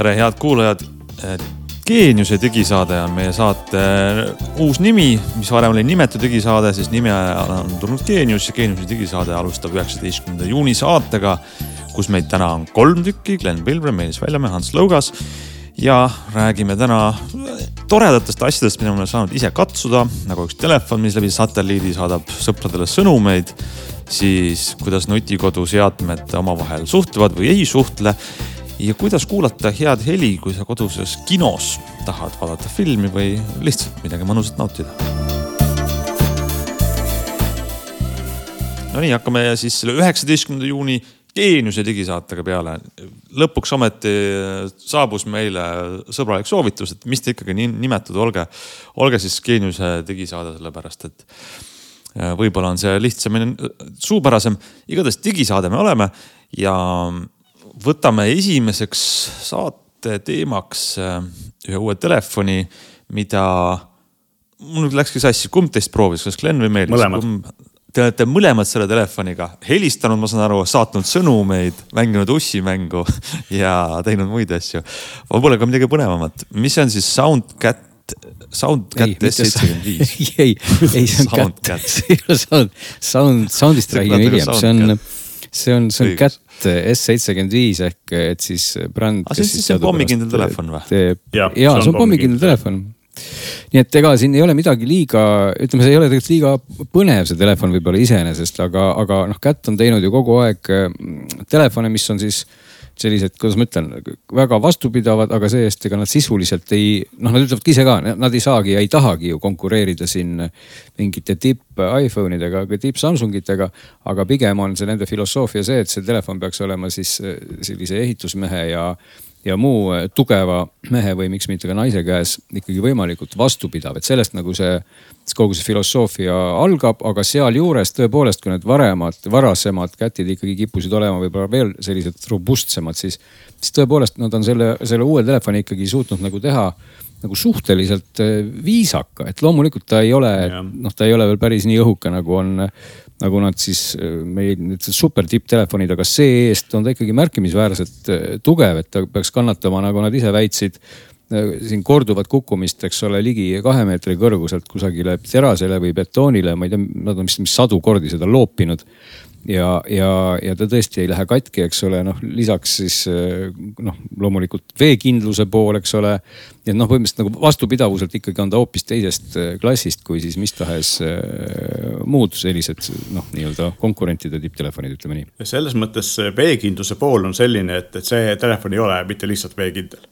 tere, head kuulajad. geeniuse digisaade on meie saate uus nimi, mis varem oli nimetu digisaade, siis nime on tulnud Geenius ja Geeniuse digisaade alustab üheksateistkümnenda juuni saatega, kus meid täna on kolm tükki, Glen Pilvre, Meelis Väljamäe, Hans Lõugas ja räägime täna toredatest asjadest, mida me oleme saanud ise katsuda, nagu üks telefon, mis läbi satelliidi saadab sõpradele sõnumeid, siis kuidas nutikoduseadmed omavahel suhtlevad või ei suhtle ja kuidas kuulata head heli, kui sa koduses kinos tahad vaadata filmi või lihtsalt midagi mõnusat nautida. Nonii, hakkame siis selle üheksateistkümnenda juuni geeniuse digisaatega peale. lõpuks ometi saabus meile sõbralik soovitus, et mis te ikkagi nii nimetud, olge, olge siis geeniuse digisaade, sellepärast et äh, võib-olla on see lihtsamini suupärasem. igatahes digisaade me oleme ja võtame esimeseks saate teemaks äh, ühe uue telefoni, mida, mul nüüd läkski sassi, kumb teist proovis, kas Glen või Meelis? Te olete mõlemad selle telefoniga helistanud, ma saan aru, saatnud sõnumeid, mänginud ussimängu ja teinud muid asju. võib-olla ka midagi põnevamat, mis on siis? SoundCat Soundcat S75? ei, ei see on Cat, see ei ole Sound, Sound, Soundist räägime hiljem, see on, see on, see on Cat S75 ehk et siis bränd. aga see on siis see pommikindel telefon või? ja, ja, see on pommikindel telefon nii et ega siin ei ole midagi liiga, ütleme, see ei ole tegelikult liiga põnev, see telefon võib-olla iseenesest, aga, aga noh, Cat on teinud ju kogu aeg telefone, mis on siis sellised, kuidas ma ütlen, väga vastupidavad, aga see-eest ega nad sisuliselt ei, noh, nad ütlevadki ise ka, nad ei saagi ja ei tahagi ju konkureerida siin mingite tipp iPhone idega tipp Samsungitega. aga pigem on see nende filosoofia see, et see telefon peaks olema siis sellise ehitusmehe ja ja muu tugeva mehe või miks mitte ka naise käes ikkagi võimalikult vastupidav, et sellest nagu see, kogu see filosoofia algab, aga sealjuures tõepoolest, kui need varemad, varasemad kätid ikkagi kippusid olema võib-olla veel sellised robustsemad, siis, siis tõepoolest nad on selle, selle uue telefoni ikkagi suutnud nagu teha nagu suhteliselt viisaka, et loomulikult ta ei ole, noh, ta ei ole veel päris nii õhuke, nagu on nagu nad siis äh, meil need super tipptelefonid, aga see-eest on ta ikkagi märkimisväärselt äh, tugev, et ta peaks kannatama, nagu nad ise väitsid äh, siin korduvat kukkumist, eks ole, ligi kahe meetri kõrguselt kusagile terasele või betoonile, ma ei tea, nad on vist sadu kordi seda loopinud ja, ja, ja ta tõesti ei lähe katki, eks ole, noh lisaks siis noh, loomulikult veekindluse pool, eks ole. et noh, põhimõtteliselt nagu vastupidavuselt ikkagi on ta hoopis teisest äh, klassist kui siis mis tahes äh, muud sellised noh, nii-öelda konkurentide tipptelefonid, ütleme nii. selles mõttes veekindluse pool on selline, et, et see telefon ei ole mitte lihtsalt veekindel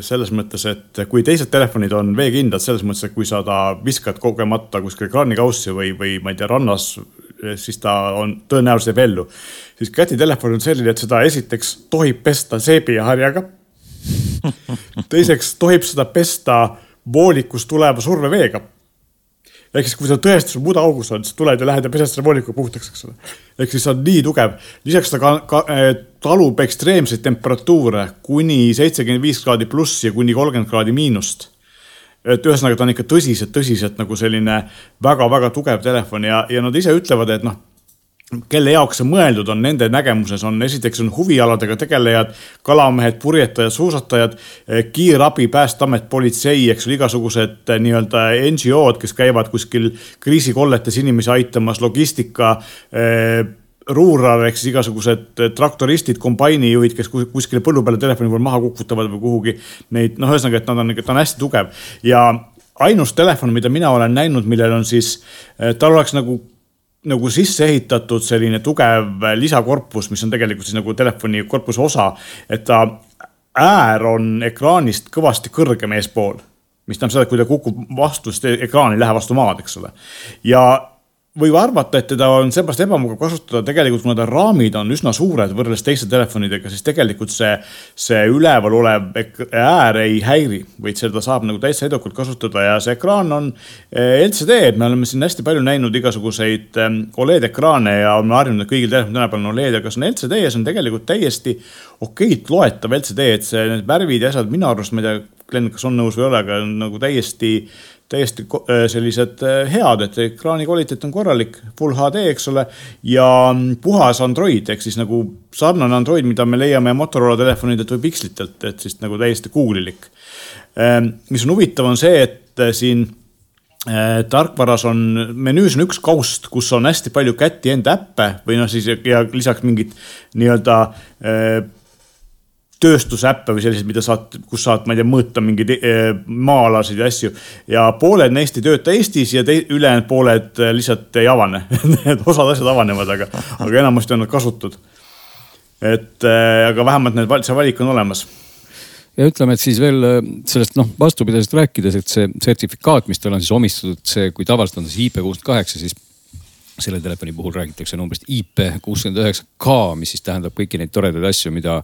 selles mõttes, et kui teised telefonid on veekindlad, selles mõttes, et kui sa ta viskad kogemata kuskile kraanikaussi või, või ma ei tea, rannas siis ta on, tõenäoliselt jääb ellu. siis kätitelefon on selline, et seda esiteks tohib pesta seebi ja harjaga. teiseks tohib seda pesta voolikust tuleva surveveega. ehk siis, kui sa tõesti sul mudaaugus on, siis tuled ja lähed ja pesed selle vooliku puhtaks, eks ole. ehk siis see on nii tugev. lisaks ta ka, ka, eh, talub ekstreemseid temperatuure kuni seitsekümmend viis kraadi pluss ja kuni kolmkümmend kraadi miinust et ühesõnaga, ta on ikka tõsiselt, tõsiselt nagu selline väga-väga tugev telefon ja, ja nad ise ütlevad, et noh kelle jaoks see mõeldud on, nende nägemuses on. Esiteks on huvialadega tegelejad, kalamehed, purjetajad, suusatajad, kiirabi, päästeamet, politsei, eks ole, igasugused eh, nii-öelda NGO-d, kes käivad kuskil kriisikolletes inimesi aitamas, logistika eh, ruurar ehk siis igasugused eh, traktoristid, kombainijuhid, kes kuskile põllu peale telefoni peal maha kukutavad või kuhugi neid, noh, ühesõnaga, et nad on, ta on hästi tugev ja ainus telefon, mida mina olen näinud, millel on siis, eh, tal oleks nagu nagu sisse ehitatud selline tugev lisakorpus, mis on tegelikult siis nagu telefoni korpuse osa, et ta äär on ekraanist kõvasti kõrgem eespool mis tähendab seda, et kui ta kukub vastu, siis ekraan ei lähe vastu maad, eks ole. ja võib arvata, et teda on seepärast ebamugav kasutada. Tegelikult, kuna ta raamid on üsna suured võrreldes teiste telefonidega, siis tegelikult see, see üleval olev äär ei häiri, vaid seda saab nagu täitsa edukalt kasutada ja see ekraan on eh, LCD, et me oleme siin hästi palju näinud igasuguseid ehm, Oled ekraane ja oleme harjunud, et kõigil telefonidel tänapäeval on Oled, aga see on LCD ja see on tegelikult täiesti okeilt loetav LCD, et see, need värvid ja asjad minu arust, ma ei tea Glen, kas on nõus või ei ole, aga nagu täiesti, täiesti äh, sellised äh, head, et ekraani kvaliteet on korralik, full HD, eks ole. ja puhas Android ehk siis nagu sarnane Android, mida me leiame Motorola telefonidelt või Pixlitelt, et siis nagu täiesti Google'ilik. Ähm, mis on huvitav, on see, et siin tarkvaras on, menüüs on üks kaust, kus on hästi palju käti enda äppe või noh, siis ja lisaks mingid nii-öelda tööstusäppe või selliseid, mida saad, kus saad, ma ei tea, mõõta mingeid eh, maa-alasid ja asju. ja pooled neist ei tööta Eestis ja ülejäänud pooled eh, lihtsalt ei avane osad asjad avanevad, aga, aga enamasti on nad kasutud. et eh, aga vähemalt need, see valik on olemas ja ütleme, et siis veel sellest noh, vastupidisest rääkides, et see sertifikaat, mis talle on siis omistatud, see, kui tavaliselt on see IP kuuskümmend kaheksa, siis selle telefoni puhul räägitakse numbrist IP kuuskümmend üheksa K, mis siis tähendab kõiki neid toredaid asju, mida,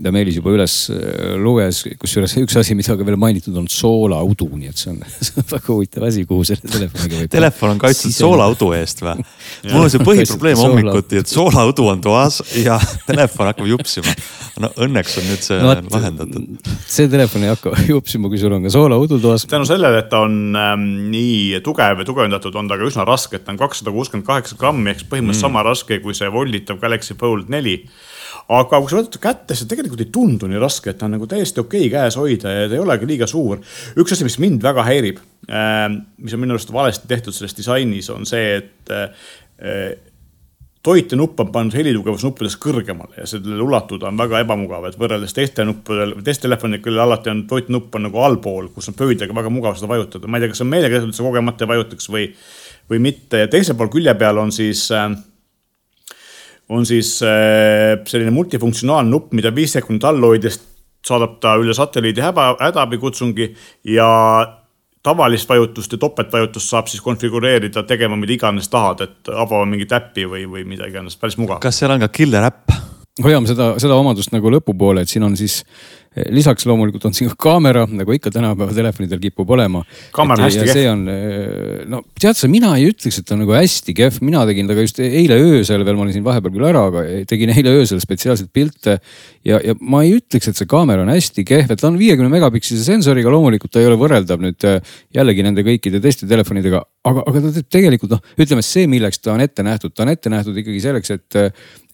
mida Meelis juba üles äh, luges. kusjuures üks asi, mida ka veel mainitud on soolaudu, nii et see on, see on väga huvitav asi, kuhu selle telefoniga võib. Telefon on kaitstud soolaudu eest või? mul on see põhiprobleem hommikuti, et soolaudu on toas ja telefon hakkab jupsima. no õnneks on nüüd see no, lahendatud. see telefon ei hakka jupsima, kui sul on ka soolaudu toas. tänu sellele, et ta on ähm, nii tugev ja tugevdatud, on ta ka üsna raske, et ta on kakssada kuuskümmend kaheksa grammi ehk põhimõtteliselt mm. sama raske kui see volditav Galaxy Fold neli. Aga kui sa võtad kätte, see tegelikult ei tundu nii raske, et ta on nagu täiesti okei okay käes hoida ja ta ei olegi liiga suur. üks asi, mis mind väga häirib, ähm, mis on minu arust valesti tehtud selles disainis, on see, et äh, toitenupp on pannud helitugevusnuppudest kõrgemale ja sellele ulatuda on väga ebamugav, et võrreldes teiste nuppudel, teiste telefonidega, alati on toitnupp on nagu allpool, kus on pöidlaga väga mugav seda vajutada. ma ei tea, kas see on meelega tehtud, et sa kogemata ei vajutaks või, või mitte ja teisel pool külje peal on siis äh, on siis äh, selline multifunktsionaalne nupp, mida viis sekundit all hoides saadab ta üle satelliidi häda, hädaabikutsungi ja tavalist vajutust ja topeltvajutust saab siis konfigureerida tegema mida iganes tahad, et avama mingit äppi või, või mida iganes, päris mugav. kas seal on ka killer äpp? hoiame seda, seda omadust nagu lõpupoole, et siin on siis Eh, lisaks loomulikult on siin ka kaamera, nagu ikka tänapäeva telefonidel kipub olema. kaamera on hästi kehv. see on, eh, no tead sa, mina ei ütleks, et ta on nagu hästi kehv, mina tegin temaga just eile öösel veel, ma olin siin vahepeal küll ära, aga tegin eile öösel spetsiaalselt pilte. ja, ja ma ei ütleks, et see kaamera on hästi kehv, et ta on viiekümne megapikslise sensoriga, loomulikult ta ei ole võrreldav nüüd eh, jällegi nende kõikide teiste telefonidega. Aga, aga ta teeb tegelikult noh, ütleme see, milleks ta on ette nähtud, ta on ette nähtud ikkagi selleks, et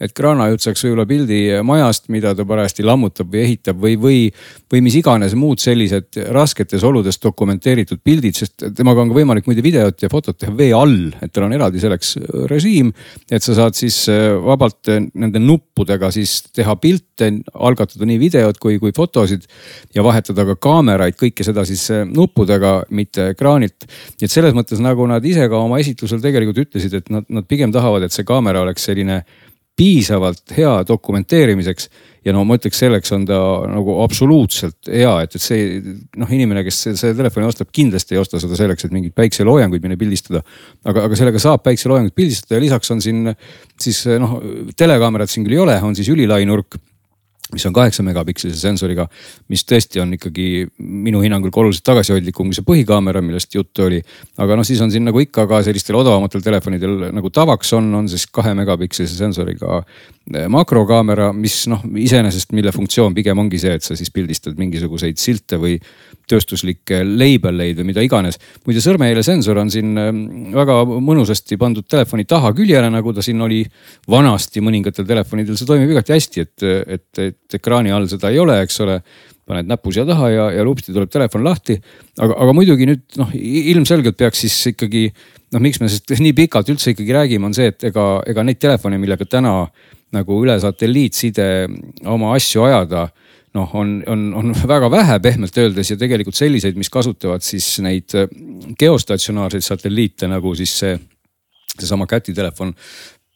et kraanajutt saaks võib-olla pildi majast, mida ta parajasti lammutab või ehitab või, või, või mis iganes muud sellised rasketes oludes dokumenteeritud pildid, sest temaga on ka võimalik muide videot ja fotot teha vee all, et tal on eraldi selleks režiim. et sa saad siis äh, vabalt nende nuppudega siis teha pilte, algatada nii videot kui, kui fotosid ja vahetada ka kaameraid, kõike seda siis äh, nuppudega, mitte ekraanilt. nii et selles mõttes nagu nad ise ka oma esitlusel tegelikult ütlesid, et nad, nad pigem tahavad, et see kaamera oleks selline piisavalt hea dokumenteerimiseks. ja no ma ütleks, selleks on ta nagu absoluutselt hea, et, et see noh, inimene, kes selle telefoni ostab, kindlasti ei osta seda selleks, et mingeid päikseloojanguid minna pildistada. aga, aga sellega saab päikseloojanguid pildistada ja lisaks on siin siis noh, telekaamerat siin küll ei ole, on siis ülilainurk mis on kaheksa megapikselise sensoriga, mis tõesti on ikkagi minu hinnangul oluliselt tagasihoidlikum kui see põhikaamera, millest juttu oli. aga noh, siis on siin nagu ikka ka sellistel odavamatel telefonidel nagu tavaks on, on siis kahe megapikselise sensoriga eh, makrokaamera, mis noh, iseenesest, mille funktsioon pigem ongi see, et sa siis pildistad mingisuguseid silte või tööstuslikke label eid või mida iganes. muide sõrmejäljesensor on siin ähm, väga mõnusasti pandud telefoni taha küljele, nagu ta siin oli vanasti mõningatel telefonidel, see toimib igati hästi, et, et, et ekraani all seda ei ole, eks ole paned näpu siia taha ja, ja lupsti tuleb telefon lahti. aga, aga muidugi nüüd noh, ilmselgelt peaks siis ikkagi noh, miks me sellest nii pikalt üldse ikkagi räägime, on see, et ega, ega neid telefone, millega täna nagu üle satelliitside oma asju ajada noh, on, on, on väga vähe pehmelt öeldes ja tegelikult selliseid, mis kasutavad siis neid äh, geostatsionaarseid satelliite nagu siis see, seesama kätitelefon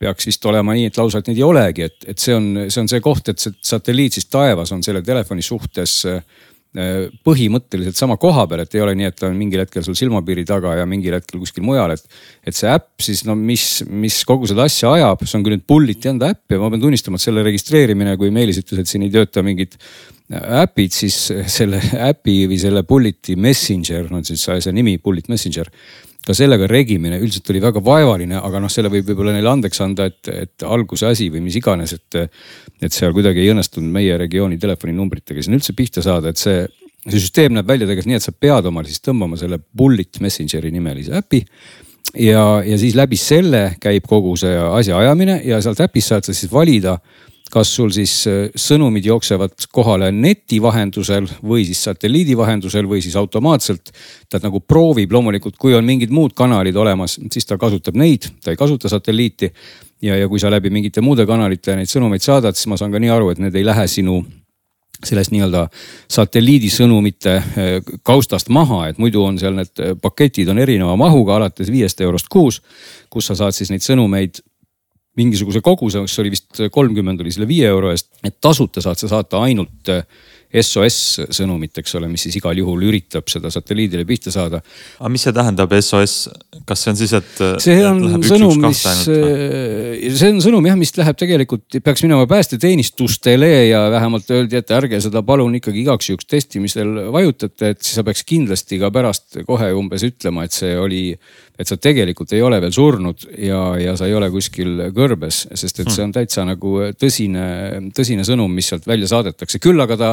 peaks vist olema nii, et lausa, et neid ei olegi, et, et see on, see on see koht, et see satelliit siis taevas on selle telefoni suhtes äh, Äh, põhimõtteliselt sama koha peal, et ei ole nii, et ta on mingil hetkel sul silmapiiri taga ja mingil hetkel kuskil mujal, et. et see äpp siis no mis, mis kogu seda asja ajab, see on küll nüüd Bulliti enda äpp ja ma pean tunnistama, et selle registreerimine, kui Meelis ütles, et siin ei tööta mingid äpid, siis selle äpi või selle Bulliti Messenger, no siis see nimi Bullit Messenger ka sellega regimine üldiselt oli väga vaevaline, aga noh, selle võib võib-olla neile andeks anda, et, et alguse asi või mis iganes, et. et seal kuidagi ei õnnestunud meie regiooni telefoninumbritega siin üldse pihta saada, et see, see süsteem näeb välja tegelikult nii, et sa pead omale siis tõmbama selle Bullet Messengeri nimelise äpi ja, ja siis läbi selle käib kogu see asja ajamine ja sealt äpist saad sa siis valida kas sul siis äh, sõnumid jooksevad kohale neti vahendusel või siis satelliidi vahendusel või siis automaatselt. ta nagu proovib loomulikult, kui on mingid muud kanalid olemas, siis ta kasutab neid, ta ei kasuta satelliiti. ja, ja kui sa läbi mingite muude kanalite neid sõnumeid saadad, siis ma saan ka nii aru, et need ei lähe sinu sellest nii-öelda satelliidisõnumite äh, kaustast maha, et muidu on seal need äh, paketid on erineva mahuga alates viiest eurost kuus. kus sa saad siis neid sõnumeid mingisuguse koguse, mis oli vist kolmkümmend oli selle viie euro eest, et tasuta saad sa saata ainult SOS sõnumit, eks ole, mis siis igal juhul üritab seda satelliidile pihta saada. aga mis see tähendab, SOS, kas see on siis, et? see on sõnum, mis, see on sõnum jah, mis läheb tegelikult, peaks minema päästeteenistustele ja vähemalt öeldi, et ärge seda palun ikkagi igaks juhuks testimisel vajutate, et siis sa peaks kindlasti ka pärast kohe umbes ütlema, et see oli et sa tegelikult ei ole veel surnud ja, ja sa ei ole kuskil kõrbes, sest et see on täitsa nagu tõsine, tõsine sõnum, mis sealt välja saadetakse. küll aga ta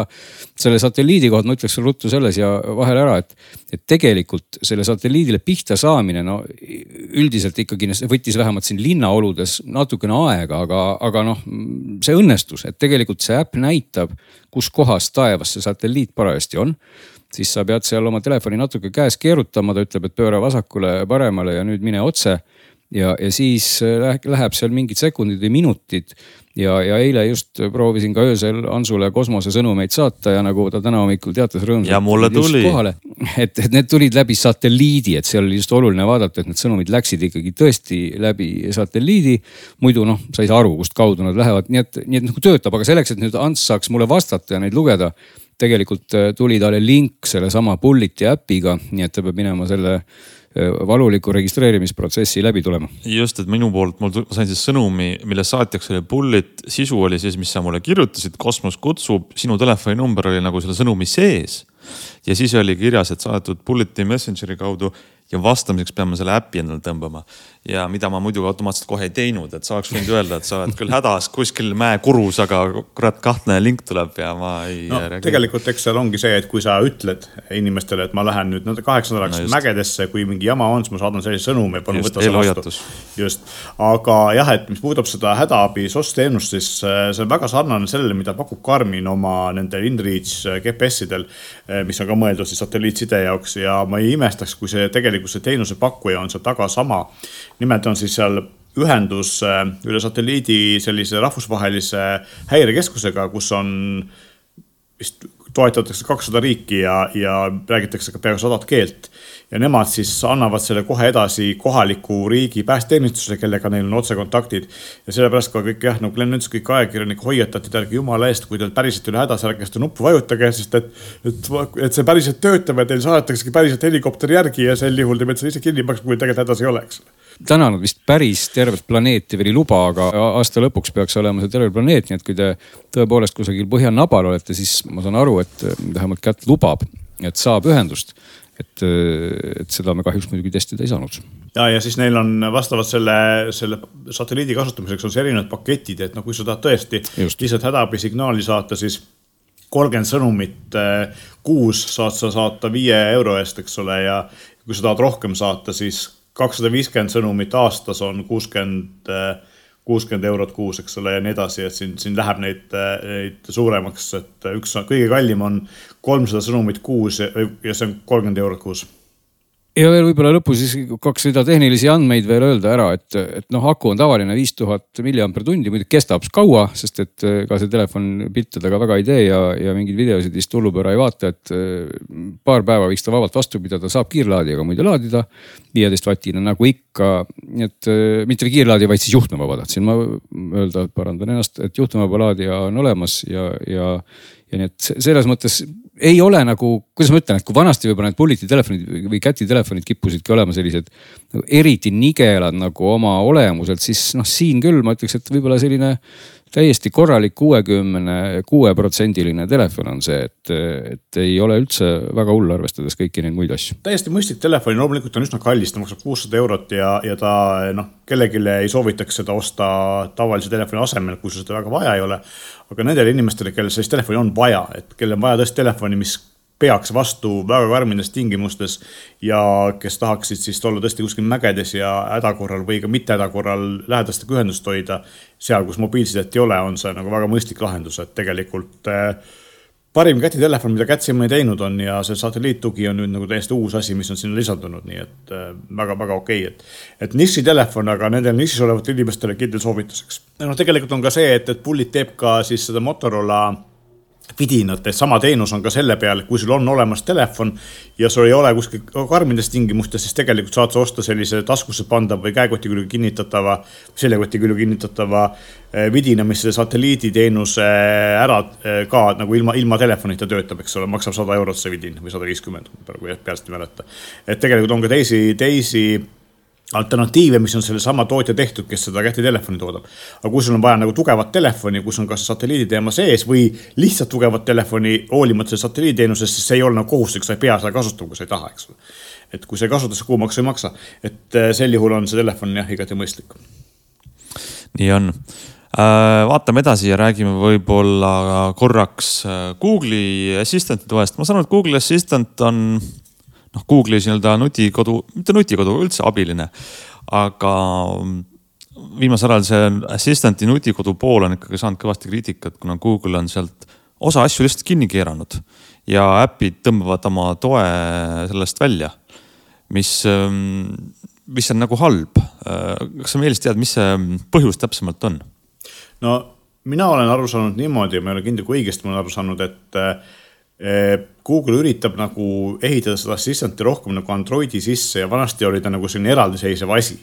selle satelliidi kohta ma ütleks ruttu selles ja vahele ära, et, et tegelikult selle satelliidile pihta saamine, no üldiselt ikkagi võttis vähemalt siin linnaoludes natukene aega, aga, aga noh, see õnnestus, et tegelikult see äpp näitab, kus kohas taevas see satelliit parajasti on siis sa pead seal oma telefoni natuke käes keerutama, ta ütleb, et pööra vasakule-paremale ja nüüd mine otse. ja, ja siis äh, läheb seal mingid sekundid või minutid ja, ja eile just proovisin ka öösel Ansule kosmosesõnumeid saata ja nagu ta täna hommikul teatas rõõmsalt. ja mulle tuli. et, et need tulid läbi satelliidi, et seal oli just oluline vaadata, et need sõnumid läksid ikkagi tõesti läbi satelliidi. muidu noh, sa ei saa aru, kust kaudu nad lähevad, nii et, nii et nagu töötab, aga selleks, et nüüd Ants saaks mulle vastata ja neid lugeda tegelikult äh, tuli talle link sellesama Bulliti äpiga, nii et ta peab minema selle äh, valuliku registreerimisprotsessi läbi tulema. just, et minu poolt mul sain siis sõnumi, mille saatjaks oli Bullet, sisu oli siis, mis sa mulle kirjutasid, kosmos kutsub, sinu telefoninumber oli nagu selle sõnumi sees. ja siis oli kirjas, et saadetud Bulleti Messengeri kaudu ja vastamiseks peame selle äpi endale tõmbama. ja mida ma muidu automaatselt kohe ei teinud, et sa oleks võinud öelda, et sa oled küll hädas kuskil mäekurus, aga kurat, kahtlane link tuleb ja ma ei no,. tegelikult eks seal ongi see, et kui sa ütled inimestele, et ma lähen nüüd kaheks nädalaks no mägedesse, kui mingi jama on, siis ma saadan sellise sõnumi, palun võta see vastu. just, aga jah, et mis puudutab seda hädaabi SOS teenust, siis äh, see on väga sarnane sellele, mida pakub Garmin oma nendel InReach äh, GPS-idel, äh, mis on ka mõeldud siis satelliitside jaoks ja ma ei imestaks, kui see tegelikult tegelikult see teenusepakkuja on seal taga sama. nimelt on siis seal ühendus äh, üle satelliidi sellise rahvusvahelise häirekeskusega, kus on vist toetatakse kakssada riiki ja, ja räägitakse ka peaaegu sadat keelt ja nemad siis annavad selle kohe edasi kohaliku riigi päästeteenistusele, kellega neil on otsekontaktid. ja sellepärast ka kõik jah, nagu Glen ütles, kõik ajakirjanikud hoiatati, et ärge jumala eest, kui teil päriselt ei ole hädas, ärge seda nuppu vajutage, sest et, et, et see päriselt töötab ja teil saadetaksegi päriselt helikopter järgi ja sel juhul te peate selle ise kinni maksma, kui tegelikult hädas ei ole, eks täna nad vist päris tervet planeeti veel ei luba, aga aasta lõpuks peaks olema see terve planeet, nii et kui te tõepoolest kusagil põhjanabal olete, siis ma saan aru, et vähemalt kätt lubab, et saab ühendust et, et seda me kahjuks muidugi testida ei saanud. ja, ja siis neil on vastavalt selle, selle satelliidi kasutamiseks on see erinevad paketid, et noh, kui sa tahad tõesti Just. lihtsalt hädaabisignaali saata, siis kolmkümmend sõnumit eh, kuus saad sa saata viie euro eest, eks ole, ja kui sa tahad rohkem saata, siis kakssada viiskümmend sõnumit aastas on kuuskümmend eh, kuuskümmend eurot kuus, eks ole, ja nii edasi, et siin, siin läheb neid, neid suuremaks, et üks kõige kallim on kolmsada sõnumit kuus ja, ja see on kolmkümmend eurot kuus ja veel võib-olla lõpus siis kaks rida tehnilisi andmeid veel öelda ära, et, et noh, aku on tavaline viis tuhat milliamper tundi, muidugi kestab kaua, sest et ka see telefon pilte taga väga ei tee ja, ja mingeid videosid vist hullupööra ei vaata, et paar päeva võiks ta vabalt vastu pidada, saab kiirlaadijaga muide laadida. viieteist vatine nagu ikka, nii et mitte kiirlaadija, vaid siis juhtmevaba tahtsin ma öelda, parandan ennast, et juhtmevaba laadija on olemas ja, ja ja nii et selles mõttes ei ole nagu, kuidas ma ütlen, et kui vanasti võib-olla need Bulleti telefonid või Käti telefonid kippusidki olema sellised nagu eriti nigelad nagu oma olemuselt, siis noh, siin küll ma ütleks, et võib-olla selline täiesti korralik kuuekümne kuue protsendiline telefon on see, et, et ei ole üldse väga hull, arvestades kõiki neid muid asju. täiesti mõistlik telefon, loomulikult on üsna kallis, ta maksab kuussada eurot ja, ja ta noh, kellelegi ei soovitaks seda osta tavalise telefoni asemel, kui sul seda väga vaja ei ole. aga nendele inimestele, kellel sellist telefoni on vaja, et kellel on vaja tõesti telefoni, mis peaks vastu väga karmides tingimustes ja kes tahaksid siis olla tõesti kuskil mägedes ja häda korral või ka mitte häda korral lähedastega ühendust hoida. seal, kus mobiilsidet ei ole, on see nagu väga mõistlik lahendus, et tegelikult äh, parim kätitelefon, mida Cat siiamaani teinud on ja see satelliittugi on nüüd nagu täiesti uus asi, mis on sinna lisandunud, nii et väga-väga äh, okei okay., et. et nišitelefon, aga nendele nišis olevatele inimestele kindel soovituseks. noh, tegelikult on ka see, et, et Bullit teeb ka siis seda Motorola vidinat, et sama teenus on ka selle peal, kui sul on olemas telefon ja sul ei ole kuskil karmides tingimustes, siis tegelikult saad sa osta sellise taskusse pandava või käekoti külge kinnitatava, seljakoti külge kinnitatava eh, vidina, mis selle satelliiditeenuse ära eh, ka nagu ilma, ilma telefonita töötab, eks ole, maksab sada eurot see vidin või sada viiskümmend, praegu peast ei mäleta. et tegelikult on ka teisi, teisi alternatiive, mis on sellesama tootja tehtud, kes seda kätitelefoni toodab. aga kui sul on vaja nagu tugevat telefoni, kus on kas satelliiditeema sees või lihtsalt tugevat telefoni hoolimata satelliiditeenusest, siis see ei ole nagu kohustuslik, sa ei pea seda kasutama, kui sa ei taha, eks ole. et kui sa ei kasuta, siis kuumaks ei maksa. et äh, sel juhul on see telefon jah, igati mõistlik. nii on äh, vaatame edasi ja räägime võib-olla korraks äh, Google'i Assistant'i toest. ma saan aru, et Google'i Assistant on noh, Google'is nii-öelda nutikodu, mitte nutikodu, üldse abiline. aga viimasel ajal see Assistant'i nutikodu pool on ikkagi saanud kõvasti kriitikat, kuna Google on sealt osa asju lihtsalt kinni keeranud ja äpid tõmbavad oma toe sellest välja, mis, mis on nagu halb. kas sa, Meelis, tead, mis see põhjus täpsemalt on? no mina olen aru saanud niimoodi, ma ei ole kindel, kui õigesti ma olen aru saanud, et Google üritab nagu ehitada seda assistant'i rohkem nagu Androidi sisse ja vanasti oli ta nagu selline eraldiseisev asi.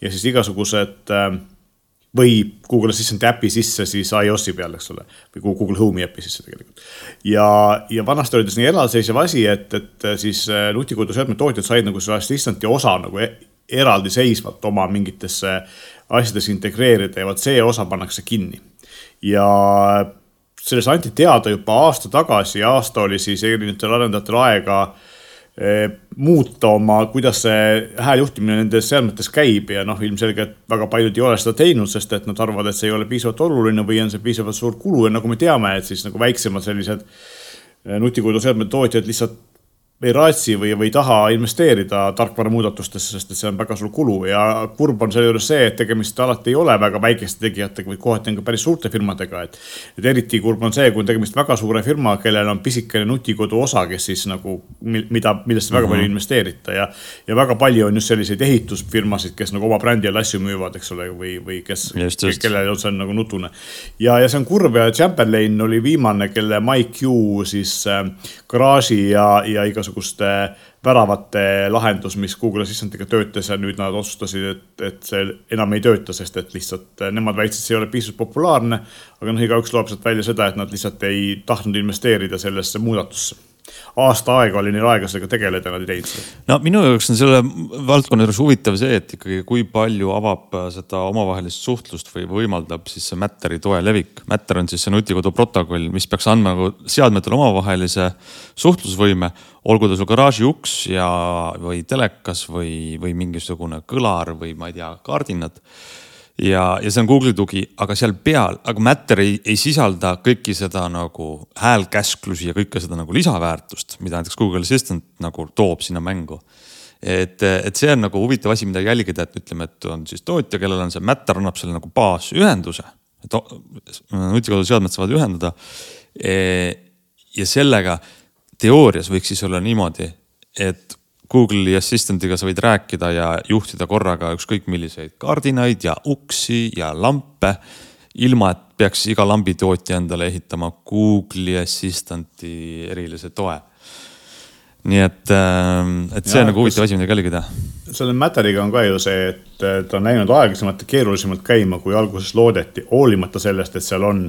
ja siis igasugused äh, või Google Assistant'i äpi sisse siis iOS-i peal, eks ole, või Google Home'i äpi sisse tegelikult. ja, ja vanasti oli ta selline eraldiseisev asi, et, et siis äh, nutikoduseadme tootjad said nagu selle Assistant'i osa nagu e eraldiseisvalt oma mingitesse asjadesse integreerida ja vot see osa pannakse kinni. ja sellest anti teada juba aasta tagasi ja aasta oli siis erinevatel arendajatel aega eh, muuta oma, kuidas see hääljuhtimine nendes seadmetes käib ja noh, ilmselgelt väga paljud ei ole seda teinud, sest et nad arvavad, et see ei ole piisavalt oluline või on see piisavalt suur kulu ja nagu me teame, et siis nagu väiksemad sellised eh, nutikoduseadmete tootjad lihtsalt ei raatsi või, või ei taha investeerida tarkvara muudatustesse, sest et see on väga suur kulu ja kurb on seejuures see, et tegemist alati ei ole väga väikeste tegijatega, vaid kohati on ka päris suurte firmadega, et. et eriti kurb on see, kui on tegemist väga suure firma, kellel on pisikene nutikodu osa, kes siis nagu, mida, millesse väga mm -hmm. palju investeerita ja. ja väga palju on just selliseid ehitusfirmasid, kes nagu oma brändi all asju müüvad, eks ole, või, või kes, kellel on see nagu nutune. ja, ja see on kurb ja Chamberlain oli viimane, kelle MyQ siis äh, garaaži ja, ja igasuguse igasuguste väravate lahendus, mis Google Assistant'iga töötas ja nüüd nad otsustasid, et, et see enam ei tööta, sest et lihtsalt nemad väitsid, see ei ole piisavalt populaarne. aga noh, igaüks loeb sealt välja seda, et nad lihtsalt ei tahtnud investeerida sellesse muudatusse aasta aega oli neil aega sellega tegeleda, nad ei teinud seda. no minu jaoks on selle valdkonna juures huvitav see, et ikkagi kui palju avab seda omavahelist suhtlust või võimaldab siis see Matteri toe levik. Matter on siis see nutikodu protokoll, mis peaks andma nagu seadmetele omavahelise suhtlusvõime. olgu ta sul garaaži uks ja, või telekas või, või mingisugune kõlar või ma ei tea, kardinad ja, ja see on Google'i tugi, aga seal peal, aga Matter ei, ei sisalda kõiki seda nagu häälkäsklusi ja kõike seda nagu lisaväärtust, mida näiteks Google Assistant nagu toob sinna mängu. et, et see on nagu huvitav asi, mida jälgida, et ütleme, et on siis tootja, kellel on see Matter annab selle nagu baasühenduse. et nutikoduseadmed saavad ühendada. E, ja sellega teoorias võiks siis olla niimoodi, et Google'i Assistant'iga sa võid rääkida ja juhtida korraga ükskõik milliseid kardinaid ja uksi ja lampe. ilma, et peaks iga lambitootja endale ehitama Google'i Assistant'i erilise toe. Nii et, ähm, et see ja, on nagu huvitav asi, mida jälgida. selle Matteriga on ka ju see, et ta on läinud aeglasemalt ja keerulisemalt käima, kui alguses loodeti, hoolimata sellest, et seal on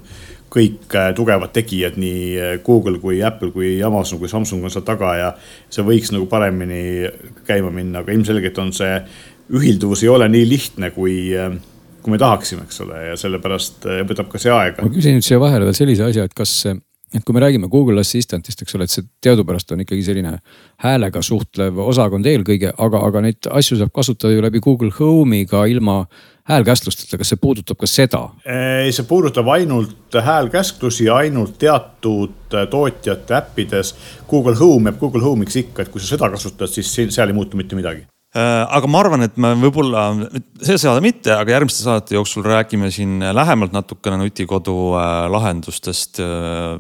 kõik äh, tugevad tegijad, nii äh, Google kui Apple kui Amazon kui Samsung on seal taga ja see võiks nagu paremini käima minna, aga ilmselgelt on see ühilduvus ei ole nii lihtne, kui, äh, kui me tahaksime, eks ole, ja sellepärast võtab ka see aega. ma küsin nüüd siia vahele veel sellise asja, et kas, et kui me räägime Google Assistantist, eks ole, et see teadupärast on ikkagi selline häälega suhtlev osakond eelkõige, aga, aga neid asju saab kasutada ju läbi Google Home'i ka ilma häälkäsklusteta, kas see puudutab ka seda? ei, see puudutab ainult häälkäsklusi ainult teatud tootjate äppides. Google Home jääb Google Home'iks ikka, et kui sa seda kasutad, siis seal ei muutu mitte midagi aga ma arvan, et me võib-olla, see saade mitte, aga järgmiste saadete jooksul räägime siin lähemalt natukene nutikodu äh, lahendustest. Äh,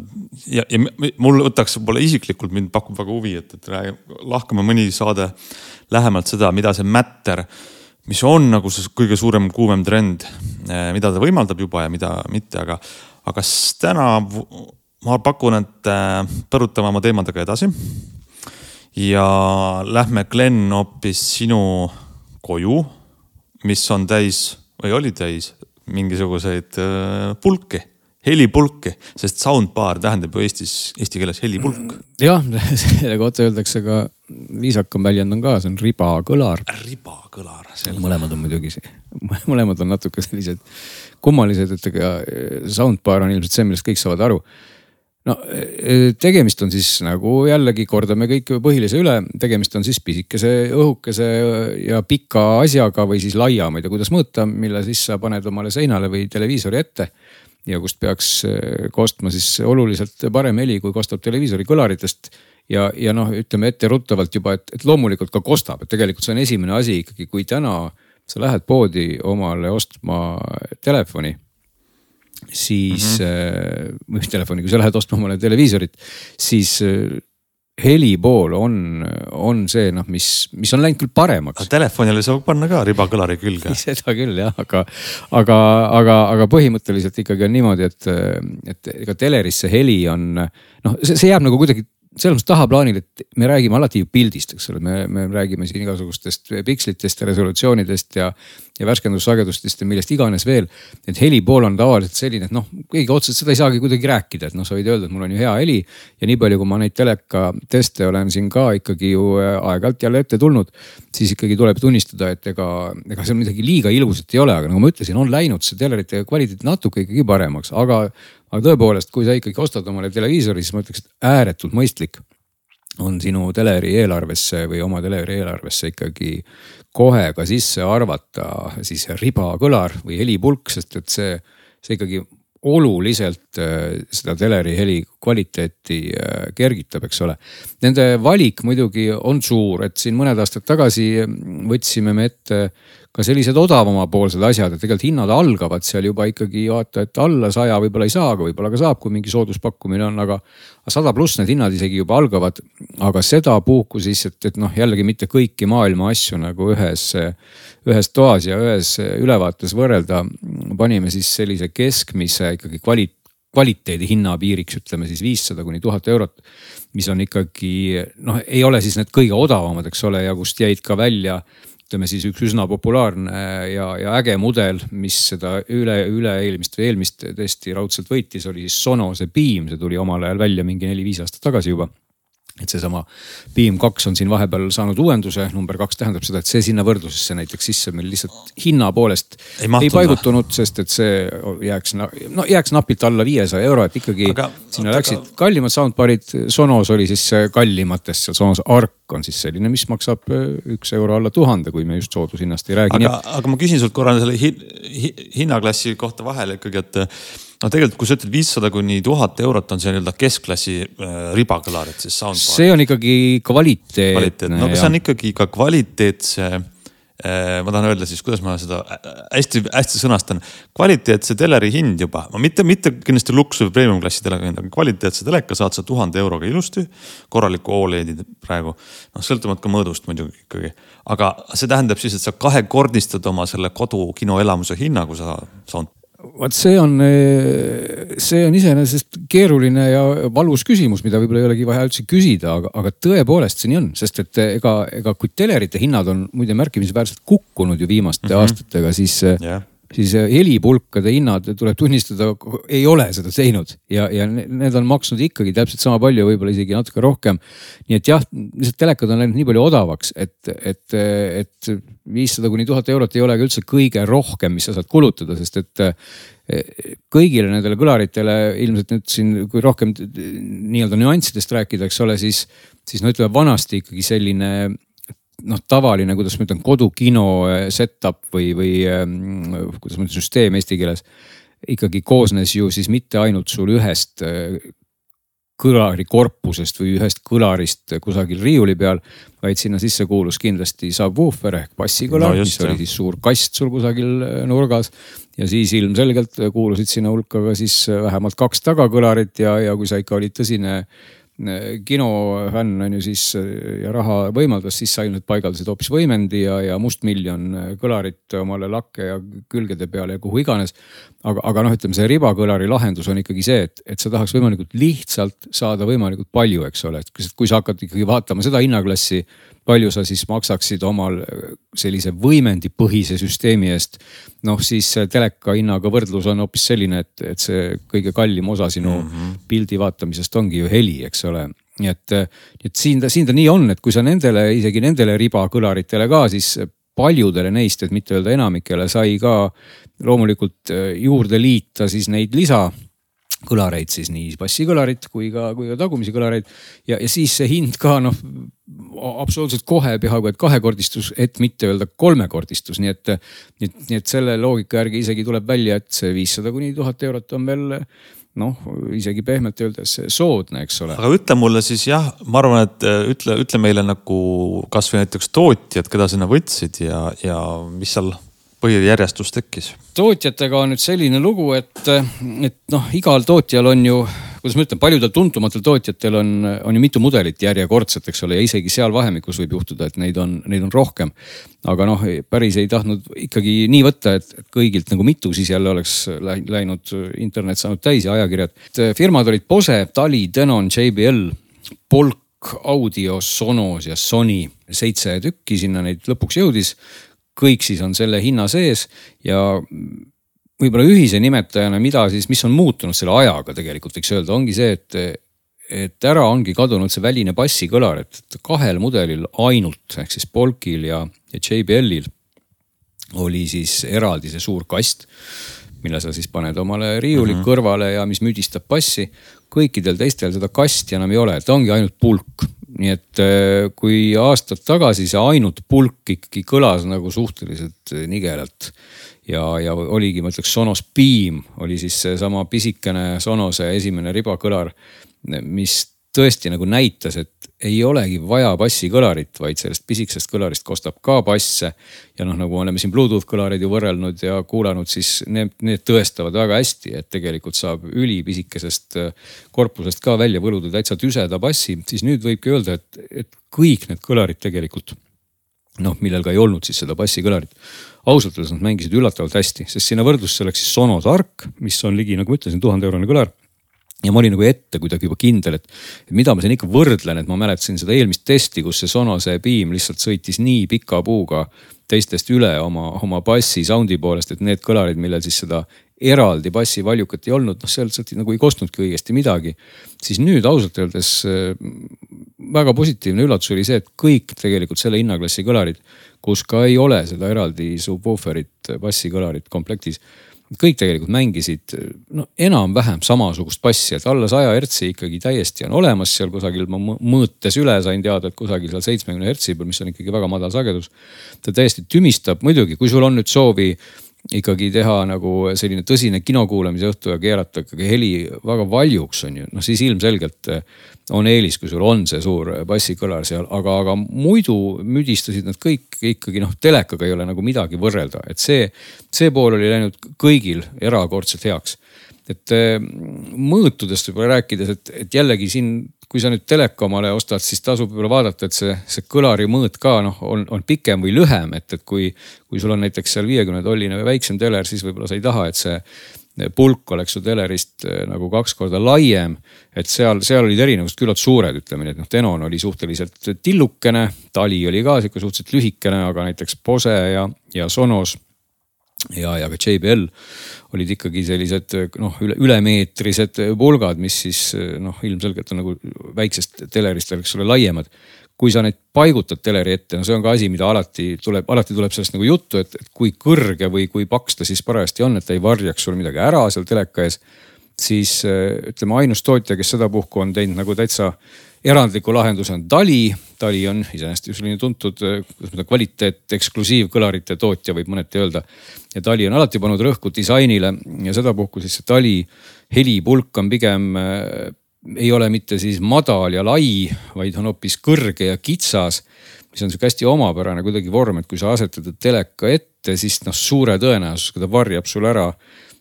ja, ja mul võtaks võib-olla isiklikult mind pakub väga huvi, et, et lahkame mõni saade lähemalt seda, mida see Matter, mis on nagu see kõige suurem kuumem trend, mida ta võimaldab juba ja mida mitte, aga, aga täna ma pakun, et põrutame oma teemadega edasi ja lähme, Glen, hoopis sinu koju, mis on täis või oli täis mingisuguseid äh, pulki helipulki, sest soundbar tähendab ju Eestis, eesti keeles helipulk. jah, selle kohta öeldakse ka, viisakam väljend on ka, see on ribakõlar. ribakõlar. mõlemad on muidugi, mõlemad on natuke sellised kummalised, et ega soundbar on ilmselt see, millest kõik saavad aru no e, tegemist on siis nagu jällegi kordame kõik põhilise üle, tegemist on siis pisikese, õhukese ja pika asjaga või siis laia, ma ei tea, kuidas mõõta, mille siis sa paned omale seinale või televiisori ette. ja kust peaks e, kostma siis oluliselt parem heli, kui kostab televiisori kõlaritest. ja, ja noh, ütleme etteruttavalt juba, et, et loomulikult ka kostab, et tegelikult see on esimene asi ikkagi, kui täna sa lähed poodi omale ostma telefoni siis mm, -hmm. äh, telefoni, kui sa lähed ostma omale televiisorit, siis äh, heli pool on, on see noh, mis, mis on läinud küll paremaks. Telefonile saab panna ka ribakõlari külge. seda küll jah, aga, aga, aga, aga põhimõtteliselt ikkagi on niimoodi, et, et ega teleris see heli on noh, see jääb nagu kuidagi selles mõttes tahaplaanil, et me räägime alati ju pildist, eks ole, me, me räägime siin igasugustest pikslitest ja resolutsioonidest ja, ja värskendussagedustest ja millest iganes veel. et heli pool on tavaliselt selline, et noh, keegi otseselt seda ei saagi kuidagi rääkida, et noh, sa võid öelda, et mul on ju hea heli. ja nii palju, kui ma neid telekateste olen siin ka ikkagi ju äh, aeg-ajalt jälle ette tulnud, siis ikkagi tuleb tunnistada, et ega, ega seal midagi liiga ilusat ei ole, aga nagu ma ütlesin, on läinud see telerite kvaliteet natuke ikkagi paremaks, aga aga tõepoolest, kui sa ikkagi ostad omale televiisori, siis ma ütleks, et ääretult mõistlik on sinu teleri eelarvesse või oma teleri eelarvesse ikkagi kohe ka sisse arvata siis ribakõlar või helipulk, sest et see, see ikkagi oluliselt äh, seda teleri heli kvaliteeti äh, kergitab, eks ole. Nende valik muidugi on suur, et siin mõned aastad tagasi võtsime me ette ka sellised odavamapoolsed asjad, et tegelikult hinnad algavad seal juba ikkagi vaata, et alla saja võib-olla ei saa, aga võib-olla ka saab, kui mingi sooduspakkumine on, aga. sada pluss need hinnad isegi juba algavad, aga sedapuhku siis, et, et noh, jällegi mitte kõiki maailma asju nagu ühes, ühes toas ja ühes ülevaates võrrelda. panime siis sellise keskmise ikkagi kvalit-, kvaliteedi hinnapiiriks, ütleme siis viissada kuni tuhat eurot. mis on ikkagi noh, ei ole siis need kõige odavamad, eks ole, ja kust jäid ka välja ütleme siis üks üsna populaarne ja, ja äge mudel, mis seda üle, üle-eelmist või eelmist tõesti raudselt võitis, oli siis Sonose Beam, see tuli omal ajal välja mingi neli-viis aastat tagasi juba et seesama Beam kaks on siin vahepeal saanud uuenduse, number kaks tähendab seda, et see sinna võrdlusesse näiteks sisse meil lihtsalt hinna poolest ei, ei paigutunud, sest et see jääks, no jääks napilt alla viiesaja euro, et ikkagi aga, sinna läksid aga... kallimad soundbar'id. Sonos oli siis kallimatest, seal Sonos Arc on siis selline, mis maksab äh, üks euro alla tuhande, kui me just soodushinnast ei räägi. aga, aga ma küsin sult korra selle hin, hin, hinnaklassi kohta vahele ikkagi, et no tegelikult, kui sa ütled viissada kuni tuhat eurot on see nii-öelda keskklassi äh, ribakõlar, et siis soundbar. see on ikkagi kvaliteetne. kvaliteetne, no aga see on ikkagi ka kvaliteetse äh,. ma tahan öelda siis, kuidas ma seda hästi-hästi äh, sõnastan. kvaliteetse teleri hind juba, mitte, mitte kindlasti luksus või premium klassi teleka hind, aga kvaliteetse teleka saad sa tuhande euroga ilusti. korralikku Oled'i praegu, noh sõltumata ka mõõdust muidugi ikkagi. aga see tähendab siis, et sa kahekordistad oma selle kodu kinoelamuse hinna, kui sa sound vot see on, eh, see on iseenesest keeruline ja valus küsimus, mida võib-olla ei olegi vaja üldse küsida, aga, aga tõepoolest see nii on, sest et eh, ega, ega kui telerite hinnad on muide märkimisväärselt kukkunud ju viimaste mm -hmm. aastatega, siis yeah siis äh, helipulkade hinnad, tuleb tunnistada, ei ole seda teinud ja, ja need on maksnud ikkagi täpselt sama palju, võib-olla isegi natuke rohkem. nii et jah, lihtsalt telekad on läinud nii palju odavaks, et, et, et viissada kuni tuhat eurot ei olegi üldse kõige rohkem, mis sa saad kulutada, sest et äh, kõigile nendele kõlaritele ilmselt nüüd siin, kui rohkem nii-öelda nüanssidest rääkida, eks ole, siis, siis no ütleme vanasti ikkagi selline noh, tavaline, kuidas ma ütlen, kodukino set-up või, või kuidas ma ütlen, süsteem eesti keeles ikkagi koosnes ju siis mitte ainult sul ühest kõlari korpusest või ühest kõlarist kusagil riiuli peal, vaid sinna sisse kuulus kindlasti subwoofer ehk bassikõlar no, mis oli siis suur kast sul kusagil nurgas. ja siis ilmselgelt kuulusid sinna hulka ka siis vähemalt kaks tagakõlarit ja, ja kui sa ikka olid tõsine kinofänn on ju siis ja raha võimaldas, siis sa ilmselt paigaldasid hoopis võimendi ja, ja mustmiljon kõlarit omale lakke ja külgede peale ja kuhu iganes. aga, aga noh, ütleme see ribakõlari lahendus on ikkagi see, et, et sa tahaks võimalikult lihtsalt saada võimalikult palju, eks ole, et kui sa hakkad ikkagi vaatama seda hinnaklassi palju sa siis maksaksid omal äh, sellise võimendipõhise süsteemi eest. noh, siis teleka hinnaga võrdlus on hoopis selline, et, et see kõige kallim osa sinu mm -hmm. pildi vaatamisest ongi ju heli, eks ole nii et, et siin ta, siin ta nii on, et kui sa nendele, isegi nendele ribakõlaritele ka, siis paljudele neist, et mitte öelda enamikele, sai ka loomulikult äh, juurde liita siis neid lisa kõlareid siis nii bassikõlarit kui ka, kui ka tagumisi kõlareid. ja, ja siis see hind ka noh, absoluutselt kohe peaaegu et kahekordistus, et mitte öelda kolmekordistus, nii et, nii et, nii et selle loogika järgi isegi tuleb välja, et see viissada kuni tuhat eurot on veel noh, isegi pehmelt öeldes soodne, eks ole. aga ütle mulle siis jah, ma arvan, et ütle, ütle meile nagu kasvõi näiteks tootjad, keda sinna võtsid ja, ja mis seal põhijärjestus tekkis? tootjatega on nüüd selline lugu, et, et noh, igal tootjal on ju, kuidas ma ütlen, paljudel tuntumatel tootjatel on, on ju mitu mudelit järjekordselt, eks ole, ja isegi seal vahemikus võib juhtuda, et neid on, neid on rohkem. aga noh, päris ei tahtnud ikkagi nii võtta, et kõigilt nagu mitu, siis jälle oleks läinud internet saanud täis ja ajakirjad. firmad olid Bose, Tali, Denon, JBL, Polk, Audio, Sonos ja Sony, seitse tükki sinna neid lõpuks jõudis kõik siis on selle hinna sees ja võib-olla ühise nimetajana, mida siis, mis on muutunud selle ajaga tegelikult võiks öelda, ongi see, et, et ära ongi kadunud see väline bassikõlar, et kahel mudelil ainult ehk siis Polkil ja, ja JBL-il oli siis eraldi see suur kast, mille sa siis paned omale riiuli mm -hmm. kõrvale ja mis müdistab bassi. kõikidel teistel seda kasti enam ei ole, ta ongi ainult pulk nii et äh, kui aastad tagasi see ainult pulk ikkagi kõlas nagu suhteliselt äh, nigelalt. ja, ja oligi, ma ütleks Sonos Beam oli siis seesama pisikene Sonose esimene ribakõlar, mis tõesti nagu näitas, et ei olegi vaja bassikõlarit, vaid sellest pisikesest kõlarist kostab ka basse. ja noh, nagu oleme siin Bluetooth kõlareid ju võrrelnud ja kuulanud, siis need, need tõestavad väga hästi, et tegelikult saab ülipisikesest äh, korpusest ka välja võluda täitsa tüseda bassi, siis nüüd võibki öelda, et, et kõik need kõlarid tegelikult noh, millel ka ei olnud siis seda bassikõlarit. ausalt öeldes nad mängisid üllatavalt hästi, sest sinna võrdlusse läks siis Sonos Arc, mis on ligi, nagu ma ütlesin, tuhande eurone kõlar ja ma olin nagu ette kuidagi juba kindel, et mida ma siin ikka võrdlen, et ma mäletasin seda eelmist testi, kus see Sonose Beam lihtsalt sõitis nii pika puuga teistest üle oma, oma bassi sound'i poolest, et need kõlarid, millel siis seda eraldi bassivaljukat ei olnud, noh sealt, sealt nagu ei kostnudki õigesti midagi. siis nüüd ausalt öeldes äh, väga positiivne üllatus oli see, et kõik tegelikult selle hinnaklassi kõlarid, kus ka ei ole seda eraldi subwooferit, bassikõlarit komplektis kõik tegelikult mängisid no enam-vähem samasugust bassi, et alla saja hertsi ikkagi täiesti on olemas seal kusagil, ma mõõtes üle sain teada, et kusagil seal seitsmekümne hertsi peal, mis on ikkagi väga madal sagedus. ta täiesti tümistab, muidugi, kui sul on nüüd soovi ikkagi teha nagu selline tõsine kinokuulamise õhtu ja keerata ikkagi heli väga valjuks on ju, noh siis ilmselgelt on eelis, kui sul on see suur bassikõlar seal, aga, aga muidu müdistasid nad kõik ikkagi noh, telekaga ei ole nagu midagi võrrelda, et see, see pool oli läinud kõigil erakordselt heaks. et eh, mõõtudest võib-olla rääkides, et, et jällegi siin, kui sa nüüd teleka omale ostad, siis tasub võib-olla vaadata, et see, see kõlari mõõt ka noh, on, on pikem või lühem, et, et kui, kui sul on näiteks seal viiekümne tolline või väiksem teler, siis võib-olla sa ei taha, et see pulk oleks ju telerist eh, nagu kaks korda laiem. et seal, seal olid erinevused küllalt suured, ütleme nii, et noh, Denon oli suhteliselt tillukene, Tali oli ka sihuke suhteliselt lühikene, aga näiteks Bose ja, ja Sonos ja, ja ka JBL olid ikkagi sellised noh, üle, ülemeetrised pulgad, mis siis noh, ilmselgelt on nagu väiksest telerist, eks ole, laiemad kui sa neid paigutad teleri ette, no see on ka asi, mida alati tuleb, alati tuleb sellest nagu juttu, et kui kõrge või kui paks ta siis parajasti on, et ta ei varjaks sul midagi ära seal teleka ees. siis ütleme ainus tootja, kes sedapuhku on teinud nagu täitsa erandliku lahenduse on Dali. Dali on iseenesest ju selline tuntud, kuidas ma ütlen, kvaliteet, eksklusiivkõlarite tootja võib mõneti öelda. ja Dali on alati pannud rõhku disainile ja sedapuhku siis see Dali helipulk on pigem ei ole mitte siis madal ja lai, vaid on hoopis kõrge ja kitsas mis on sihuke hästi omapärane kuidagi vorm, et kui sa asetad teleka ette, siis noh, suure tõenäosusega ta varjab sul ära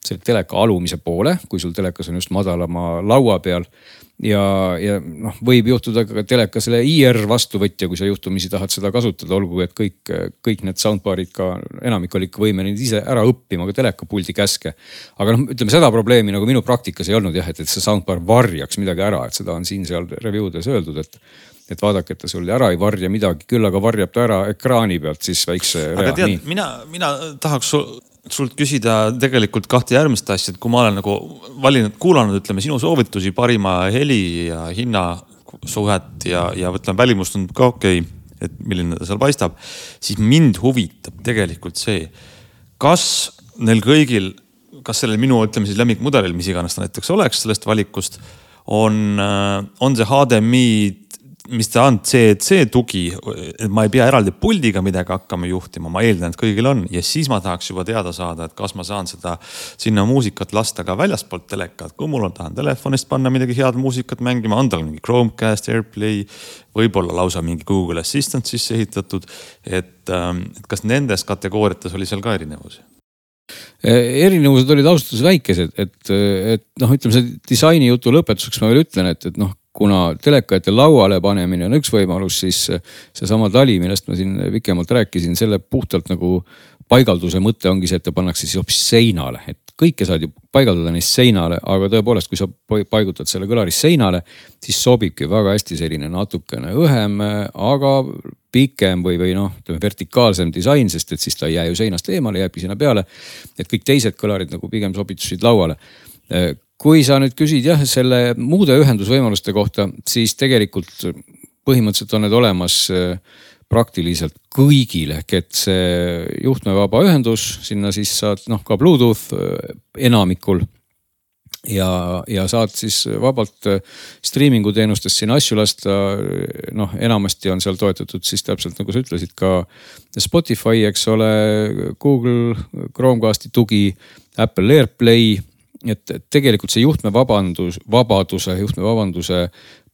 selle teleka alumise poole, kui sul telekas on just madalama laua peal. ja, ja noh, võib juhtuda ka teleka selle IR vastuvõtja, kui sa juhtumisi tahad seda kasutada, olgugi et kõik, kõik need soundbar'id ka, enamik oli ikka võimeline ise ära õppima ka telekapuldi käske. aga noh, ütleme seda probleemi nagu minu praktikas ei olnud jah, et, et see soundbar varjaks midagi ära, et seda on siin-seal review des öeldud, et et vaadake, et ta sul ära ei varja midagi, küll aga varjab ta ära ekraani pealt siis väikse rea. aga tead, mina, mina tahaks sult küsida tegelikult kahte järgmist asja, et kui ma olen nagu valinud, kuulanud, ütleme sinu soovitusi parima heli ja hinna suhet ja, ja ütleme välimust tundub ka okei okay,, et milline ta seal paistab, siis mind huvitab tegelikult see, kas neil kõigil, kas sellel minu, ütleme siis lemmikmudelil, mis iganes ta näiteks oleks sellest valikust, on, on see HDMI mis ta on, CEC tugi, et ma ei pea eraldi puldiga midagi hakkama juhtima, ma eeldan, et kõigil on ja siis ma tahaks juba teada saada, et kas ma saan seda sinna muusikat lasta ka väljaspoolt telekat, kui mul on, tahan telefonist panna midagi head muusikat mängima, on tal mingi Chromecast, AirPlay, võib-olla lausa mingi Google Assistant sisse ehitatud. et, ähm, kas nendes kategooriates oli seal ka erinevusi? erinevused olid ausalt öeldes väikesed, et, et noh, ütleme see disaini jutu lõpetuseks ma veel ütlen, et, et noh, kuna teleka ette lauale panemine on üks võimalus, siis seesama tali, millest ma siin pikemalt rääkisin, selle puhtalt nagu paigalduse mõte ongi see, et ta pannakse siis hoopis seinale, et kõike saad ju paigaldada neist seinale, aga tõepoolest, kui sa paigutad selle kõlaris seinale, siis sobibki väga hästi selline natukene õhem, aga pikem või, või noh, ütleme vertikaalsem disain, sest et siis ta ei jää ju seinast eemale, jääbki sinna peale. et kõik teised kõlarid nagu pigem sobitusid lauale kui sa nüüd küsid jah, selle muude ühendusvõimaluste kohta, siis tegelikult põhimõtteliselt on need olemas äh, praktiliselt kõigil ehk et see juhtmevaba ühendus, sinna siis saad noh ka Bluetooth äh, enamikul. ja, ja saad siis vabalt äh, striimingu teenustest sinna asju lasta. noh, enamasti on seal toetatud siis täpselt nagu sa ütlesid ka Spotify, eks ole, Google Chromecasti tugi, Apple AirPlay et tegelikult see juhtmevabandus, vabaduse, juhtmevabanduse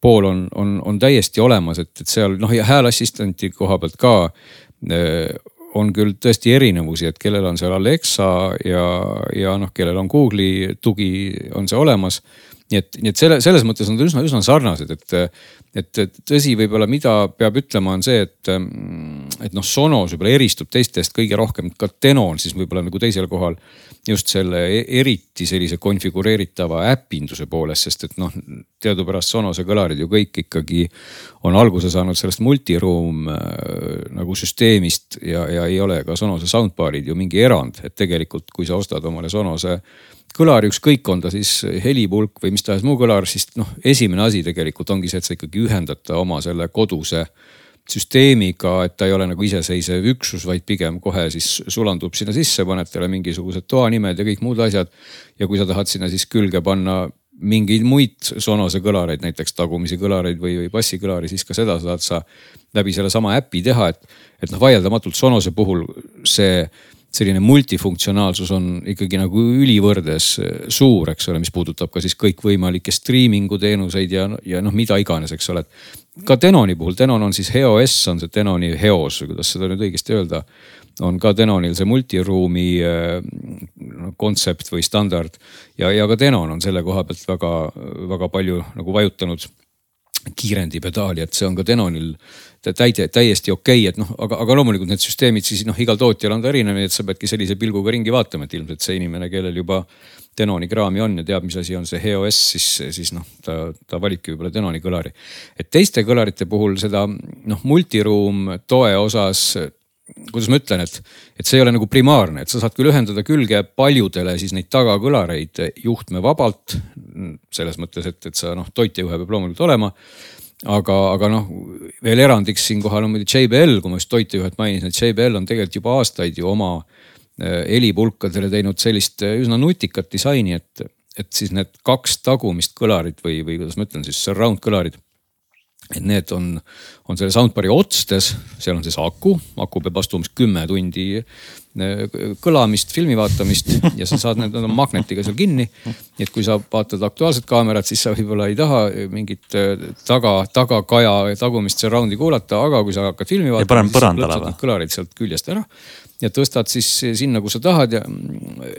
pool on, on, on täiesti olemas, et, et seal noh ja hääleassistanti koha pealt ka äh, on küll tõesti erinevusi, et kellel on seal Alexa ja, ja noh, kellel on Google'i tugi, on see olemas. nii et, nii et selle, selles mõttes on nad üsna, üsna sarnased, et, et, tõsi, võib-olla mida peab ütlema, on see, et, et noh, Sonos võib-olla eristub teistest kõige rohkem, ka Tenon siis võib-olla nagu teisel kohal just selle e-, eriti sellise konfigureeritava äpinduse poolest, sest et noh, teadupärast Sonose kõlarid ju kõik ikkagi on alguse saanud sellest multiroom äh, nagu süsteemist ja, ja ei ole ka Sonose soundbar'id ju mingi erand, et tegelikult, kui sa ostad omale Sonose kõlari, ükskõik, on ta siis helipulk või mis tahes muu kõlar, siis noh, esimene asi tegelikult ongi see, et sa ikkagi ühendad ta oma selle koduse äh, süsteemiga, et ta ei ole nagu iseseisev üksus, vaid pigem kohe siis sulandub sinna sisse, paned talle mingisugused toanimed ja kõik muud asjad. ja kui sa tahad sinna siis külge panna mingeid muid Sonose kõlareid, näiteks tagumisi kõlareid või, või bassikõlari, siis ka seda saad sa läbi sellesama äpi teha, et, et noh, vaieldamatult Sonose puhul see selline multifunktsionaalsus on ikkagi nagu ülivõrdes suur, eks ole, mis puudutab ka siis kõikvõimalikke striimingu teenuseid ja, ja noh, mida iganes, eks ole. ka Denoni puhul, Denon on siis Heos, on see Denoni Heos või kuidas seda nüüd õigesti öelda. on ka Denonil see multiruumi äh, kontsept või standard ja, ja ka Denon on selle koha pealt väga, väga palju nagu vajutanud kiirendipedaali, et see on ka Denonil täide, täiesti okei okay,, et noh, aga, aga loomulikult need süsteemid siis noh, igal tootjal on ta erinev, nii et sa peadki sellise pilguga ringi vaatama, et ilmselt see inimene, kellel juba Denoni kraami on ja teab, mis asi on see HEOS, siis, siis noh, ta, ta valibki võib-olla Denoni kõlari. et teiste kõlarite puhul seda noh, multiroom toe osas kuidas ma ütlen, et, et see ei ole nagu primaarne, et sa saad küll ühendada külge paljudele siis neid tagakõlareid juhtmevabalt. selles mõttes, et, et sa noh, toitjajuhe peab loomulikult olema. Aga, aga noh, veel erandiks siinkohal on muidugi JBL, kui ma just toitjajuhet mainisin, et JBL on tegelikult juba aastaid ju oma eh, helipulkadele teinud sellist eh, üsna nutikat disaini, et, et siis need kaks tagumist kõlarit või, või kuidas ma ütlen siis surround kõlarid et need on, on selle soundbar'i otstes, seal on siis aku, aku peab vastu umbes kümme tundi kõlamist, filmi vaatamist ja sa saad, need on magnetiga seal kinni. nii et kui sa vaatad Aktuaalset kaamerat, siis sa võib-olla ei taha mingit äh, taga, tagakaja tagumist surround'i kuulata, aga kui sa hakkad filmi vaatama, siis sa plõtsad need kõlarid sealt küljest ära ja tõstad siis sinna, kus sa tahad ja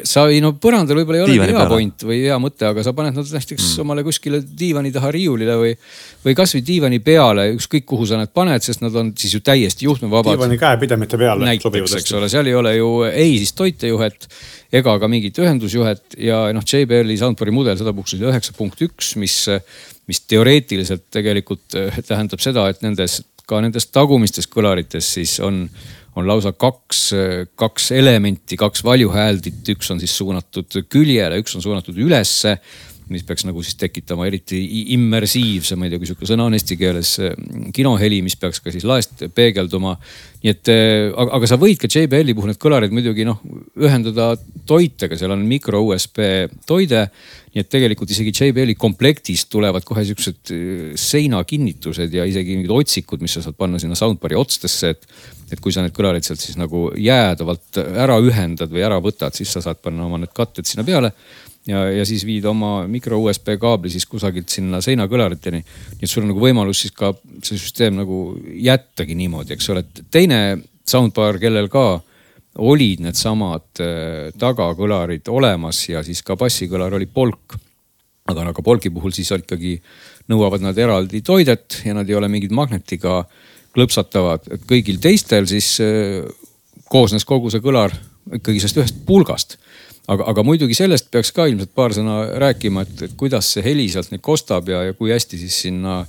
sa ei no põrandal võib-olla ei olegi hea point või hea mõte, aga sa paned nad näiteks mm. omale kuskile diivani taha riiulile või, või kasvõi diivani peale, ükskõik kuhu sa need paned, sest nad on siis ju täiesti juhtmevabad. diivani käepidemete peale. näiteks, eks ole, seal ei ole ju ei siis toitejuhet ega ka mingit ühendusjuhet ja noh, JBL-i soundbar'i mudel sedapuhku oli üheksa punkt üks, mis, mis teoreetiliselt tegelikult tähendab seda, et nendes ka nendes tagumistes kõlarites siis on on lausa kaks, kaks elementi, kaks valjuhääldit, üks on siis suunatud küljele, üks on suunatud ülesse mis peaks nagu siis tekitama eriti immersiivse, ma ei tea, kui sihuke sõna on eesti keeles, kinoheli, mis peaks ka siis laest peegelduma. nii et, aga, aga sa võid ka JBL-i puhul need kõlarid muidugi noh ühendada toitega, seal on mikro USB toide. nii et tegelikult isegi JBL-i komplektis tulevad kohe siuksed seinakinnitused ja isegi mingid otsikud, mis sa saad panna sinna soundbar'i otstesse, et et kui sa need kõlarid sealt siis nagu jäädavalt ära ühendad või ära võtad, siis sa saad panna oma need katted sinna peale. ja, ja siis viid oma mikro USB kaabli siis kusagilt sinna seinakõlariteni. nii et sul on nagu võimalus siis ka see süsteem nagu jättagi niimoodi, eks ole, et teine soundbar, kellel ka olid needsamad äh, tagakõlarid olemas ja siis ka bassikõlar oli polk. aga, aga polki puhul siis ikkagi nõuavad nad eraldi toidet ja nad ei ole mingid magnetiga äh, klõpsatavad, et kõigil teistel siis äh, koosnes kogu see kõlar ikkagi sellest ühest pulgast. aga, aga muidugi sellest peaks ka ilmselt paar sõna rääkima, et, et kuidas see heli sealt nüüd kostab ja, ja kui hästi siis sinna,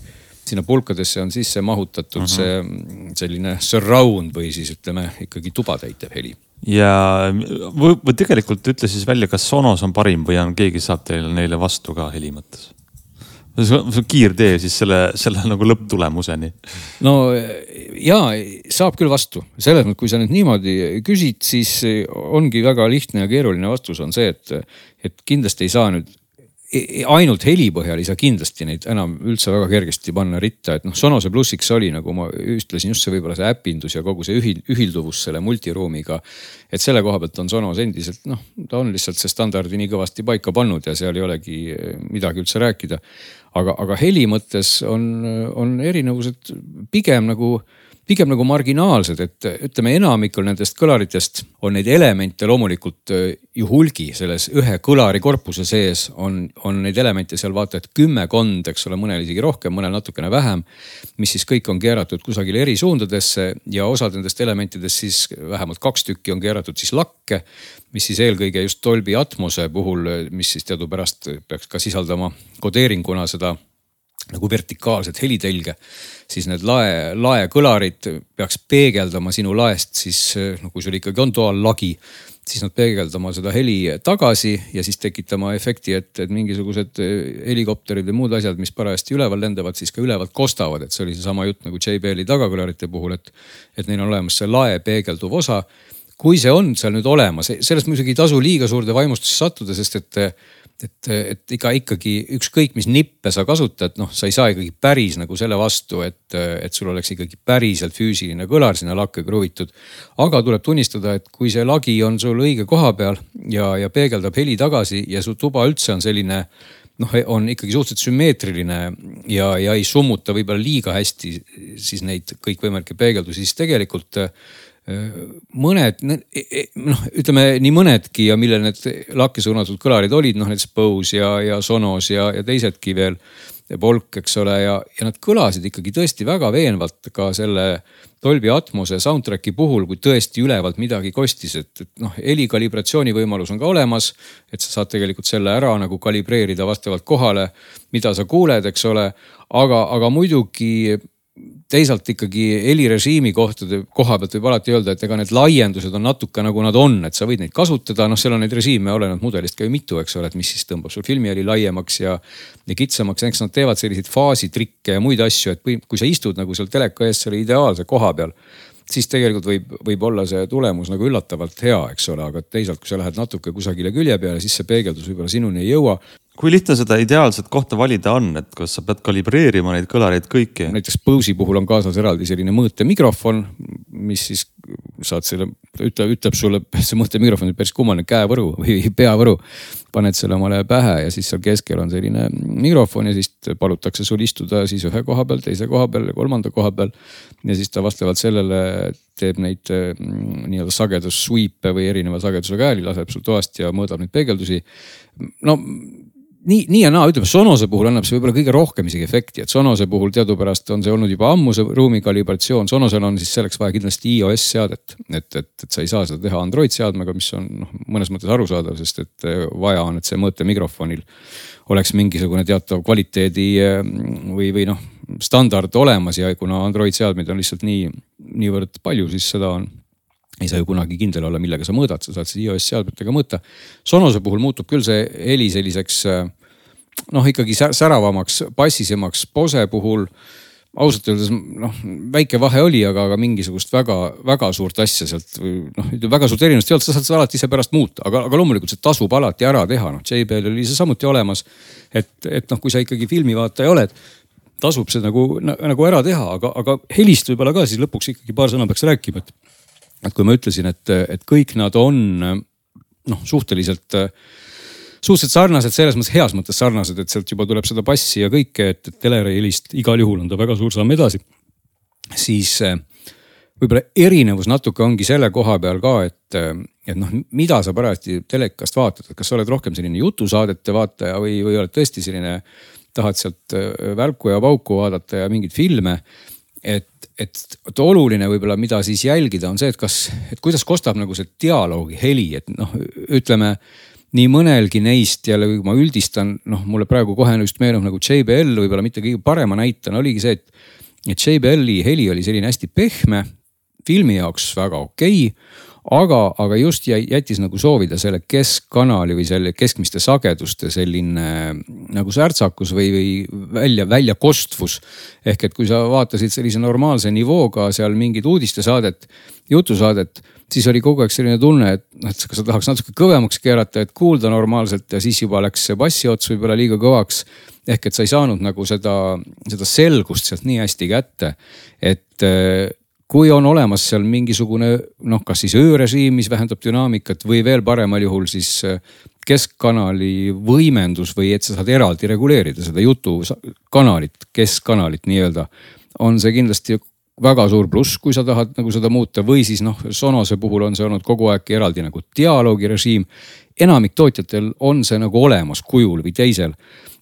sinna pulkadesse on sisse mahutatud uh -huh. see mm, selline surround või siis ütleme ikkagi tuba täitev heli ja või, või tegelikult ütle siis välja, kas Sonos on parim või on keegi saab teile neile vastu ka heli mõttes? See on kiirtee siis selle, selle nagu lõpptulemuseni. no ja saab küll vastu, selles mõttes, kui sa nüüd niimoodi küsid, siis ongi väga lihtne ja keeruline vastus on see, et, et kindlasti ei saa nüüd ainult heli põhjal ei saa kindlasti neid enam üldse väga kergesti panna ritta, et noh, Sonose plussiks oli nagu ma ütlesin just see võib-olla see äpindus ja kogu see ühil, ühilduvus selle multiruumiga. et selle koha pealt on Sonos endiselt noh, ta on lihtsalt see standardi nii kõvasti paika pannud ja seal ei olegi midagi üldse rääkida. aga, aga heli mõttes on, on erinevused pigem nagu pigem nagu marginaalsed, et ütleme, enamikul nendest kõlaritest on neid elemente loomulikult äh, ju hulgi selles ühe kõlari korpuse sees on, on neid elemente seal vaata et kümmekond, eks ole, mõnel isegi rohkem, mõnel natukene vähem. mis siis kõik on keeratud kusagile eri suundadesse ja osad nendest elementidest siis vähemalt kaks tükki on keeratud siis lakke. mis siis eelkõige just Dolby Atmose puhul, mis siis teadupärast peaks ka sisaldama kodeeringuna seda nagu vertikaalset helitelge, siis need lae, laekõlarid peaks peegeldama sinu laest siis, no kui sul ikkagi on toal lagi, siis nad peegeldama seda heli tagasi ja siis tekitama efekti, et, et mingisugused helikopterid või muud asjad, mis parajasti üleval lendavad, siis ka ülevalt kostavad, et see oli seesama jutt nagu JBL-i tagakõlarite puhul, et, et neil on olemas see lae peegelduv osa. kui see on seal nüüd olemas, sellest muidugi ei tasu liiga suurde vaimustusse sattuda, sest et et, et iga ikkagi ükskõik, mis nippe sa kasutad, noh, sa ei saa ikkagi päris nagu selle vastu, et, et sul oleks ikkagi päriselt füüsiline kõlar sinna lakke kruvitud. aga tuleb tunnistada, et kui see lagi on sul õige koha peal ja, ja peegeldab heli tagasi ja su tuba üldse on selline noh, on ikkagi suhteliselt sümmeetriline ja, ja ei summuta võib-olla liiga hästi siis neid kõikvõimalikke peegeldusi, siis tegelikult mõned, e, e, noh, ütleme nii mõnedki ja millel need lakke suunatud kõlarid olid, noh näiteks Bose ja, ja Sonos ja, ja teisedki veel. Volk, eks ole, ja, ja nad kõlasid ikkagi tõesti väga veenvalt ka selle Dolby Atmose soundtrack'i puhul, kui tõesti ülevalt midagi kostis, et, et noh, heli kalibratsiooni võimalus on ka olemas. et sa saad tegelikult selle ära nagu kalibreerida vastavalt kohale, mida sa kuuled, eks ole. aga, aga muidugi teisalt ikkagi helirežiimi kohtade koha pealt võib alati öelda, et ega need laiendused on natuke nagu nad on, et sa võid neid kasutada, noh, seal on neid režiime olenevalt mudelist ka ju mitu, eks ole, et mis siis tõmbab sul filmiheli laiemaks ja, ja kitsamaks, eks nad teevad selliseid faasitrikke ja muid asju, et kui, kui sa istud nagu seal teleka ees selle ideaalse koha peal siis tegelikult võib, võib olla see tulemus nagu üllatavalt hea, eks ole, aga teisalt, kui sa lähed natuke kusagile külje peale, siis see peegeldus võib-olla sinuni ei jõua kui lihtne seda ideaalset kohta valida on, et kas sa pead kalibreerima neid kõlareid kõiki? näiteks Bose'i puhul on kaasas eraldi selline mõõtemikrofon, mis siis saad selle, ütle, ütleb sulle, see mõõtemikrofon on päris kummaline käevõru või peavõru. paned selle omale pähe ja siis seal keskel on selline mikrofon ja siis palutakse sul istuda siis ühe koha peal, teise koha peal ja kolmanda koha peal. ja siis ta vastavalt sellele teeb neid mm, nii-öelda sagedussweep'e või erineva sagedusega hääli, laseb sul toast ja mõõdab neid peegeldusi. no nii, nii ja naa, ütleme Sonose puhul annab see võib-olla kõige rohkem isegi efekti, et Sonose puhul teadupärast on see olnud juba ammu see ruumi kalibratsioon. Sonosel on siis selleks vaja kindlasti iOS seadet, et, et, et sa ei saa seda teha Android seadmega, mis on noh, mõnes mõttes arusaadav, sest et eh, vaja on, et see mõõtemikrofonil oleks mingisugune teatav kvaliteedi eh, või, või noh, standard olemas ja kuna Android seadmeid on lihtsalt nii, niivõrd palju, siis seda on ei saa ju kunagi kindel olla, millega sa mõõdad, sa saad siis iOS seadmetega mõõta. Sonose puhul muutub küll see heli selliseks äh, noh, ikkagi säravamaks, bassisemaks. Bose puhul ausalt öeldes noh, väike vahe oli, aga, aga mingisugust väga-väga suurt asja sealt noh, väga suurt erinevust ei olnud, sa saad seda alati ise pärast muuta, aga, aga loomulikult see tasub alati ära teha, noh JBL oli see samuti olemas. et, et noh, kui sa ikkagi filmivaataja oled, tasub see nagu, nagu ära teha, aga, aga helist võib-olla ka siis lõpuks ikkagi paar sõna peaks rääkima, et. et kui ma ütlesin, et, et kõik nad on noh, suhteliselt äh, suhteliselt sarnased, selles mõttes heas mõttes sarnased, et sealt juba tuleb seda bassi ja kõike, et, et telereilist igal juhul on ta väga suur samm edasi. siis eh, võib-olla erinevus natuke ongi selle koha peal ka, et, eh, et noh, mida sa parajasti telekast vaatad, et kas sa oled rohkem selline jutusaadete vaataja või, või oled tõesti selline, tahad sealt eh, välku ja pauku vaadata ja mingeid filme et, et, et oluline võib-olla, mida siis jälgida, on see, et kas, et kuidas kostab nagu see dialoogi heli, et noh, ütleme nii mõnelgi neist jälle, kui ma üldistan, noh, mulle praegu kohe just meenub nagu JBL võib-olla mitte kõige parema näitena oligi see, et, et JBL-i heli oli selline hästi pehme, filmi jaoks väga okei okay, aga, aga just jättis nagu soovida selle keskkanali või selle keskmiste sageduste selline nagu särtsakus või, või välja, väljakostvus. ehk et kui sa vaatasid sellise normaalse nivooga seal mingit uudistesaadet, jutusaadet, siis oli kogu aeg selline tunne, et noh, et kas sa tahaks natuke kõvemaks keerata, et kuulda normaalselt ja siis juba läks see bassi ots võib-olla liiga kõvaks. ehk et sa ei saanud nagu seda, seda selgust sealt nii hästi kätte, et kui on olemas seal mingisugune noh, kas siis öörežiim, mis vähendab dünaamikat või veel paremal juhul siis äh, keskkanali võimendus või et sa saad eraldi reguleerida seda jutukanalit, keskkanalit nii-öelda. on see kindlasti väga suur pluss, kui sa tahad nagu seda muuta või siis noh, Sonose puhul on see olnud kogu aeg eraldi nagu dialoogirežiim. enamik tootjatel on see nagu olemas kujul või teisel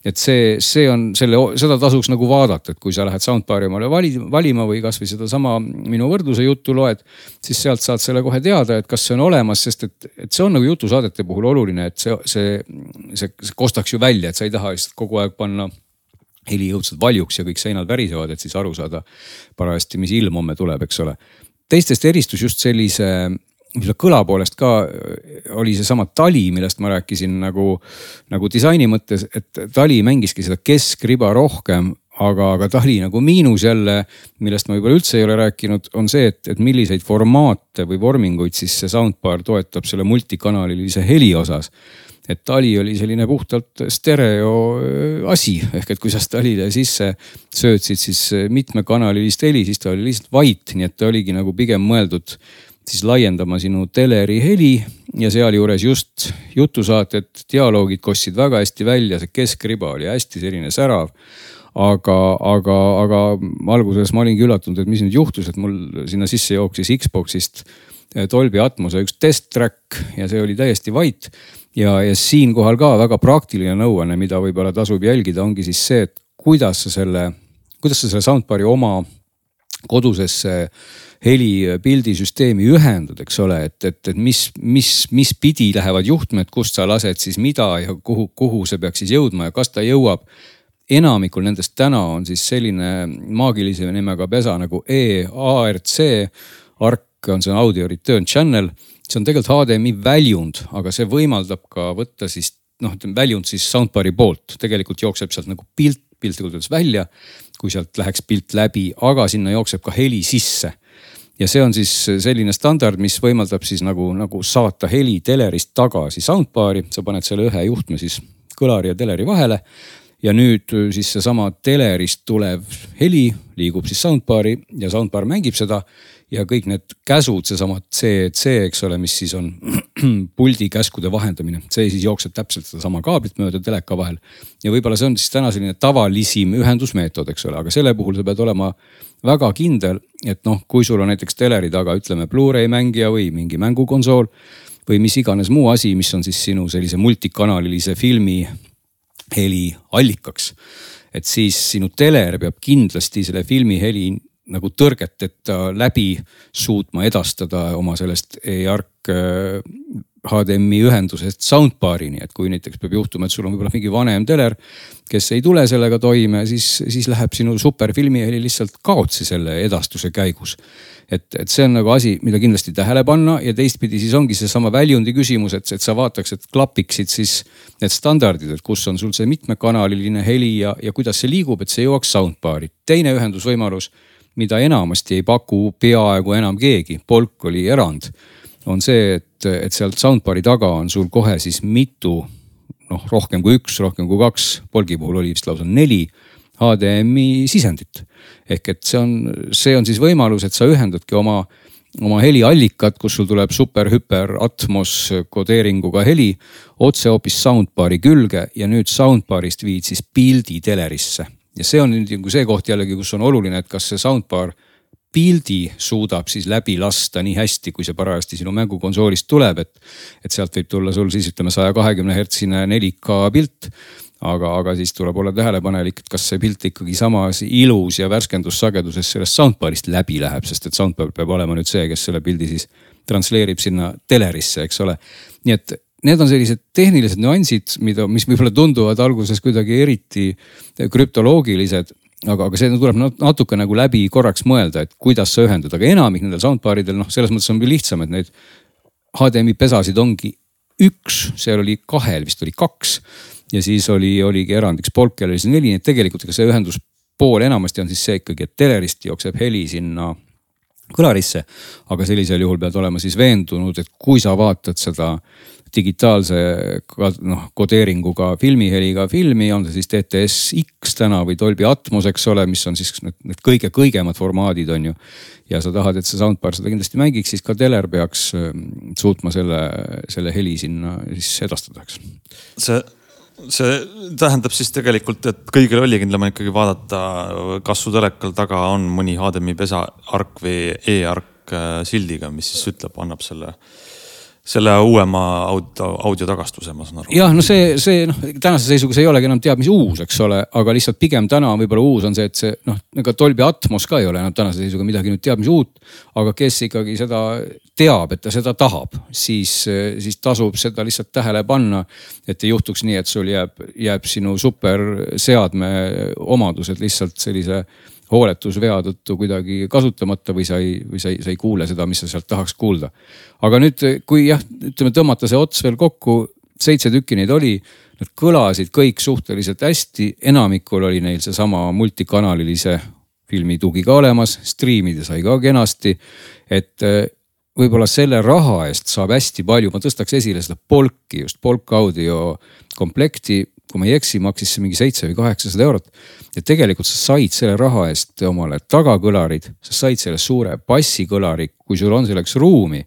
et see, see on selle, seda tasuks nagu vaadata, et kui sa lähed soundbar'i omale vali, valima või kasvõi sedasama minu võrdluse juttu loed, siis sealt saad selle kohe teada, et kas see on olemas, sest et, et see on nagu jutusaadete puhul oluline, et see, see, see, see kostaks ju välja, et sa ei taha lihtsalt kogu aeg panna heli õudselt valjuks ja kõik seinad värisevad, et siis aru saada parajasti, mis ilm homme tuleb, eks ole. teistest eristus just sellise selle kõla poolest ka äh, oli seesama tali, millest ma rääkisin nagu, nagu disaini mõttes, et tali mängiski seda keskriba rohkem aga, aga tali nagu miinus jälle, millest ma võib-olla üldse ei ole rääkinud, on see, et, et milliseid formaate või vorminguid siis see soundbar toetab selle multikanalilise heli osas. et tali oli selline puhtalt stereo äh, asi, ehk et kui sa talile sisse söötsid siis mitmekanalilist heli, siis ta oli lihtsalt vait, nii et ta oligi nagu pigem mõeldud siis laiendama sinu teleri heli ja sealjuures just jutusaated, dialoogid kostsid väga hästi välja, see keskriba oli hästi selline särav. aga, aga, aga alguses ma olingi üllatunud, et mis nüüd juhtus, et mul sinna sisse jooksis Xbox'ist Dolby Atmose üks test track ja see oli täiesti vait. ja, ja siinkohal ka väga praktiline nõuanne, mida võib-olla tasub jälgida, ongi siis see, et kuidas sa selle, kuidas sa selle soundbar'i oma kodusesse helipildisüsteemi ühendad, eks ole, et, et, et mis, mis, mis pidi lähevad juhtmed, kust sa lased siis mida ja kuhu, kuhu see peaks siis jõudma ja kas ta jõuab. enamikul nendest täna on siis selline maagilise nimega pesa nagu EARC. ARC on see audio return channel, see on tegelikult HDMI väljund, aga see võimaldab ka võtta siis noh, ütleme väljund siis soundbar'i poolt, tegelikult jookseb sealt nagu pilt piltlikult öeldes välja, kui sealt läheks pilt läbi, aga sinna jookseb ka heli sisse. Ja see on siis selline standard, mis võimaldab siis nagu, nagu saata heli telerist tagasi soundbar'i, sa paned selle ühe juhtme siis kõlari ja teleri vahele ja nüüd siis seesama telerist tulev heli liigub siis soundbar'i ja soundbar mängib seda ja kõik need käsud, seesama CC, eks ole, mis siis on puldi käskude vahendamine, see siis jookseb täpselt sedasama kaablit mööda teleka vahel. ja võib-olla see on siis täna selline tavalisim ühendusmeetod, eks ole, aga selle puhul sa pead olema väga kindel, et noh, kui sul on näiteks teleri taga, ütleme Blu-ray mängija või mingi mängukonsool või mis iganes muu asi, mis on siis sinu sellise multikanalilise filmi heli allikaks. et siis sinu teler peab kindlasti selle filmi heli nagu tõrgeteta läbi suutma edastada oma sellest e-ARC HDMI äh, ühendusest soundbar'ini, et kui näiteks peab juhtuma, et sul on võib-olla mingi vanem teler, kes ei tule sellega toime, siis, siis läheb sinu superfilmi heli lihtsalt kaotsi selle edastuse käigus et, et see on nagu asi, mida kindlasti tähele panna ja teistpidi siis ongi seesama väljundi küsimus, et, et sa vaataks, et klapiksid siis need standardid, et kus on sul see mitmekanaliline heli ja, ja kuidas see liigub, et see jõuaks soundbar'i. teine ühendusvõimalus, mida enamasti ei paku peaaegu enam keegi, Polk oli erand, on see, et, et sealt soundbar'i taga on sul kohe siis mitu noh, rohkem kui üks, rohkem kui kaks, Polgi puhul oli vist lausa neli HDMI sisendit. ehk et see on, see on siis võimalus, et sa ühendadki oma, oma heliallikat, kus sul tuleb super, hüper, atmos kodeeringuga heli otse hoopis soundbar'i külge ja nüüd soundbar'ist viid siis pildi telerisse. Ja see on nüüd nagu see koht jällegi, kus on oluline, et kas see soundbar pildi suudab siis läbi lasta nii hästi, kui see parajasti sinu mängukonsoolist tuleb, et, et sealt võib tulla sul siis ütleme saja kahekümne hertsine 4K pilt aga, aga siis tuleb olla tähelepanelik, et kas see pilt ikkagi samas ilus ja värskendussageduses sellest soundbar'ist läbi läheb, sest et soundbar peab olema nüüd see, kes selle pildi siis transleerib sinna telerisse, eks ole. nii et need on sellised tehnilised nüansid, mida, mis võib-olla tunduvad alguses kuidagi eriti krüptoloogilised aga, aga see tuleb natuke nagu läbi korraks mõelda, et kuidas sa ühendad, aga enamik nendel soundbaridel noh, selles mõttes on lihtsam, et neid HDMI pesasid ongi üks, seal oli kahel, vist oli kaks ja siis oli, oligi erandiks Polkel oli see neli, nii et tegelikult ega see ühenduspool enamasti on siis see ikkagi, et telerist jookseb heli sinna kõlarisse. aga sellisel juhul pead olema siis veendunud, et kui sa vaatad seda digitaalse noh kodeeringuga filmiheliga filmi, on see siis DTS-X täna või Dolby Atmos, eks ole, mis on siis need, need kõige kõigemad formaadid on ju. ja sa tahad, et see soundbar seda kindlasti mängiks, siis ka teler peaks ähm, suutma selle, selle heli sinna siis edastada, eks. see see tähendab siis tegelikult, et kõigil ollikindlam on ikkagi vaadata, kas su telekal taga on mõni HDMI pesa ark või e-ark äh, sildiga, mis siis ütleb, annab selle selle uuema audio, audiotagastuse, ma saan aru. jah, no see, see noh, tänase seisuga see ei olegi enam teab mis uus, eks ole, aga lihtsalt pigem täna võib-olla uus on see, et see noh, ega Dolby Atmos ka ei ole enam tänase seisuga midagi nüüd teab mis uut. aga kes ikkagi seda teab, et ta seda tahab, siis, siis tasub seda lihtsalt tähele panna. et ei juhtuks nii, et sul jääb, jääb sinu superseadme omadused lihtsalt sellise hooletusvea tõttu kuidagi kasutamata või sa ei, või sa ei, sa ei kuule seda, mis sa sealt tahaks kuulda. aga nüüd, kui jah, ütleme tõmmata see ots veel kokku, seitse tükki neid oli, nad kõlasid kõik suhteliselt hästi, enamikul oli neil seesama multikanalilise filmi tugi ka olemas, striimida sai ka kenasti. et eh, võib-olla selle raha eest saab hästi palju, ma tõstaks esile seda Polki, just Polk audio komplekti kui ma ei eksi, maksis see mingi seitse või kaheksasada eurot. ja tegelikult sa said selle raha eest omale tagakõlarid, sa said selle suure bassikõlari, kui sul on selleks ruumi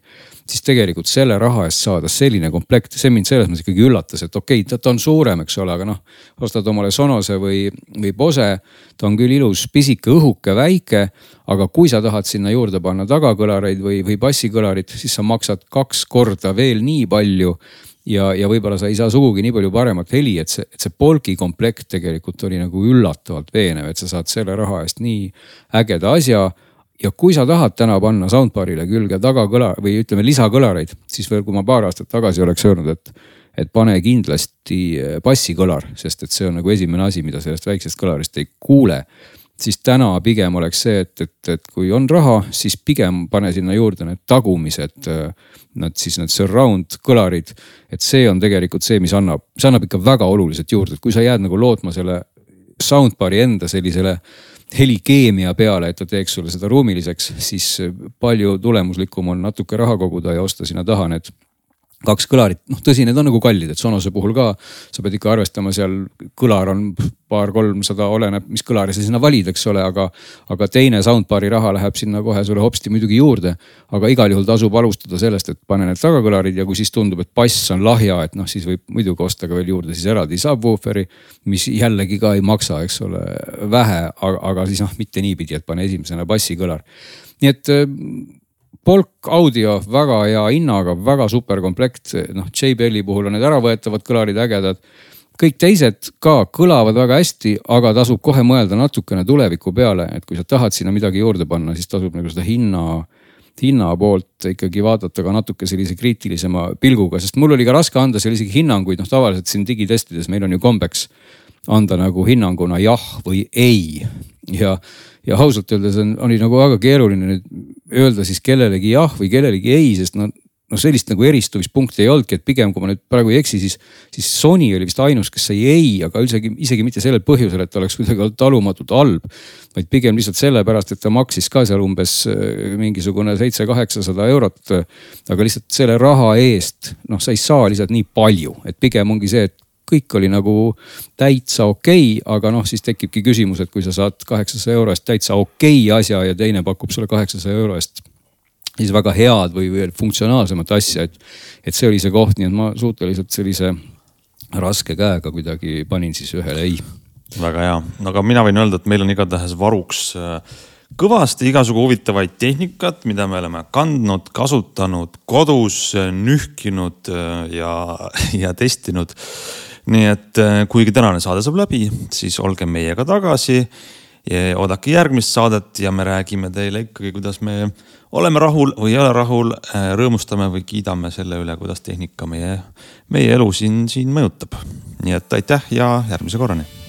siis tegelikult selle raha eest saada selline komplekt, see mind selles mõttes ikkagi üllatas, et okei okay,, ta on suurem, eks ole, aga noh. ostad omale Sonose või, või Bose, ta on küll ilus, pisike, õhuke, väike. aga kui sa tahad sinna juurde panna tagakõlareid või, või bassikõlarit, siis sa maksad kaks korda veel nii palju ja, ja võib-olla sa ei saa sugugi nii palju paremat heli, et see, et see Polki komplekt tegelikult oli nagu üllatavalt veenev, et sa saad selle raha eest nii ägeda asja. ja kui sa tahad täna panna soundbar'ile külge tagakõla või ütleme lisakõlareid, siis veel, kui ma paar aastat tagasi oleks öelnud, et, et pane kindlasti bassikõlar, sest et see on nagu esimene asi, mida sellest väiksest kõlarist ei kuule siis täna pigem oleks see, et, et, et kui on raha, siis pigem pane sinna juurde need tagumised, nad siis need surround kõlarid. et see on tegelikult see, mis annab, see annab ikka väga oluliselt juurde, et kui sa jääd nagu lootma selle soundbar'i enda sellisele helikeemia peale, et ta teeks sulle seda ruumiliseks, siis palju tulemuslikum on natuke raha koguda ja osta sinna taha need kaks kõlarit, noh tõsi, need on nagu kallid, et Sonose puhul ka sa pead ikka arvestama seal, kõlar on paar-kolmsada, oleneb, mis kõlari sa sinna valid, eks ole, aga. aga teine soundbar'i raha läheb sinna kohe sulle hopsti muidugi juurde. aga igal juhul tasub alustada sellest, et pane need tagakõlarid ja kui siis tundub, et bass on lahja, et noh, siis võib muidugi osta ka veel juurde siis eraldi subwoofer'i. mis jällegi ka ei maksa, eks ole, vähe, aga siis noh, mitte niipidi, et pane esimesena bassikõlar. nii et Polk audio väga hea hinnaga, väga super komplekt, noh JBL-i puhul on need äravõetavad kõlarid ägedad. kõik teised ka kõlavad väga hästi, aga tasub kohe mõelda natukene tuleviku peale, et kui sa tahad sinna midagi juurde panna, siis tasub nagu seda hinna hinna poolt ikkagi vaadata ka natuke sellise kriitilisema pilguga, sest mul oli ka raske anda seal isegi hinnanguid, noh tavaliselt siin digitestides meil on ju kombeks anda nagu hinnanguna jah või ei. ja, ja ausalt öeldes on, oli nagu väga keeruline nüüd öelda siis kellelegi jah või kellelegi ei, sest no noh, sellist nagu eristumispunkti ei olnudki, et pigem kui ma nüüd praegu ei eksi, siis, siis Sony oli vist ainus, kes sai ei, aga isegi, isegi mitte sellel põhjusel, et ta oleks kuidagi olnud talumatult halb. vaid pigem lihtsalt sellepärast, et ta maksis ka seal umbes äh, mingisugune seitse-kaheksasada eurot. aga lihtsalt selle raha eest, noh, sa ei saa lihtsalt nii palju, et pigem ongi see, et kõik oli nagu täitsa okei okay,, aga noh, siis tekibki küsimus, et kui sa saad kaheksasaja euro eest täitsa okei okay asja ja teine pakub sulle kaheksasaja euro eest siis väga head või veel funktsionaalsemat asja, et, et see oli see koht, nii et ma suhteliselt sellise raske käega kuidagi panin siis ühele ei. väga hea, aga mina võin öelda, et meil on igatahes varuks äh, kõvasti igasugu huvitavaid tehnikat, mida me oleme kandnud, kasutanud kodus, nühkinud äh, ja, ja testinud nii et äh, kuigi tänane saade saab läbi, siis olge meiega tagasi. oodake järgmist saadet ja me räägime teile ikkagi, kuidas me oleme rahul või ei ole rahul, äh, rõõmustame või kiidame selle üle, kuidas tehnika meie, meie elu siin, siin mõjutab. nii et aitäh ja järgmise korrani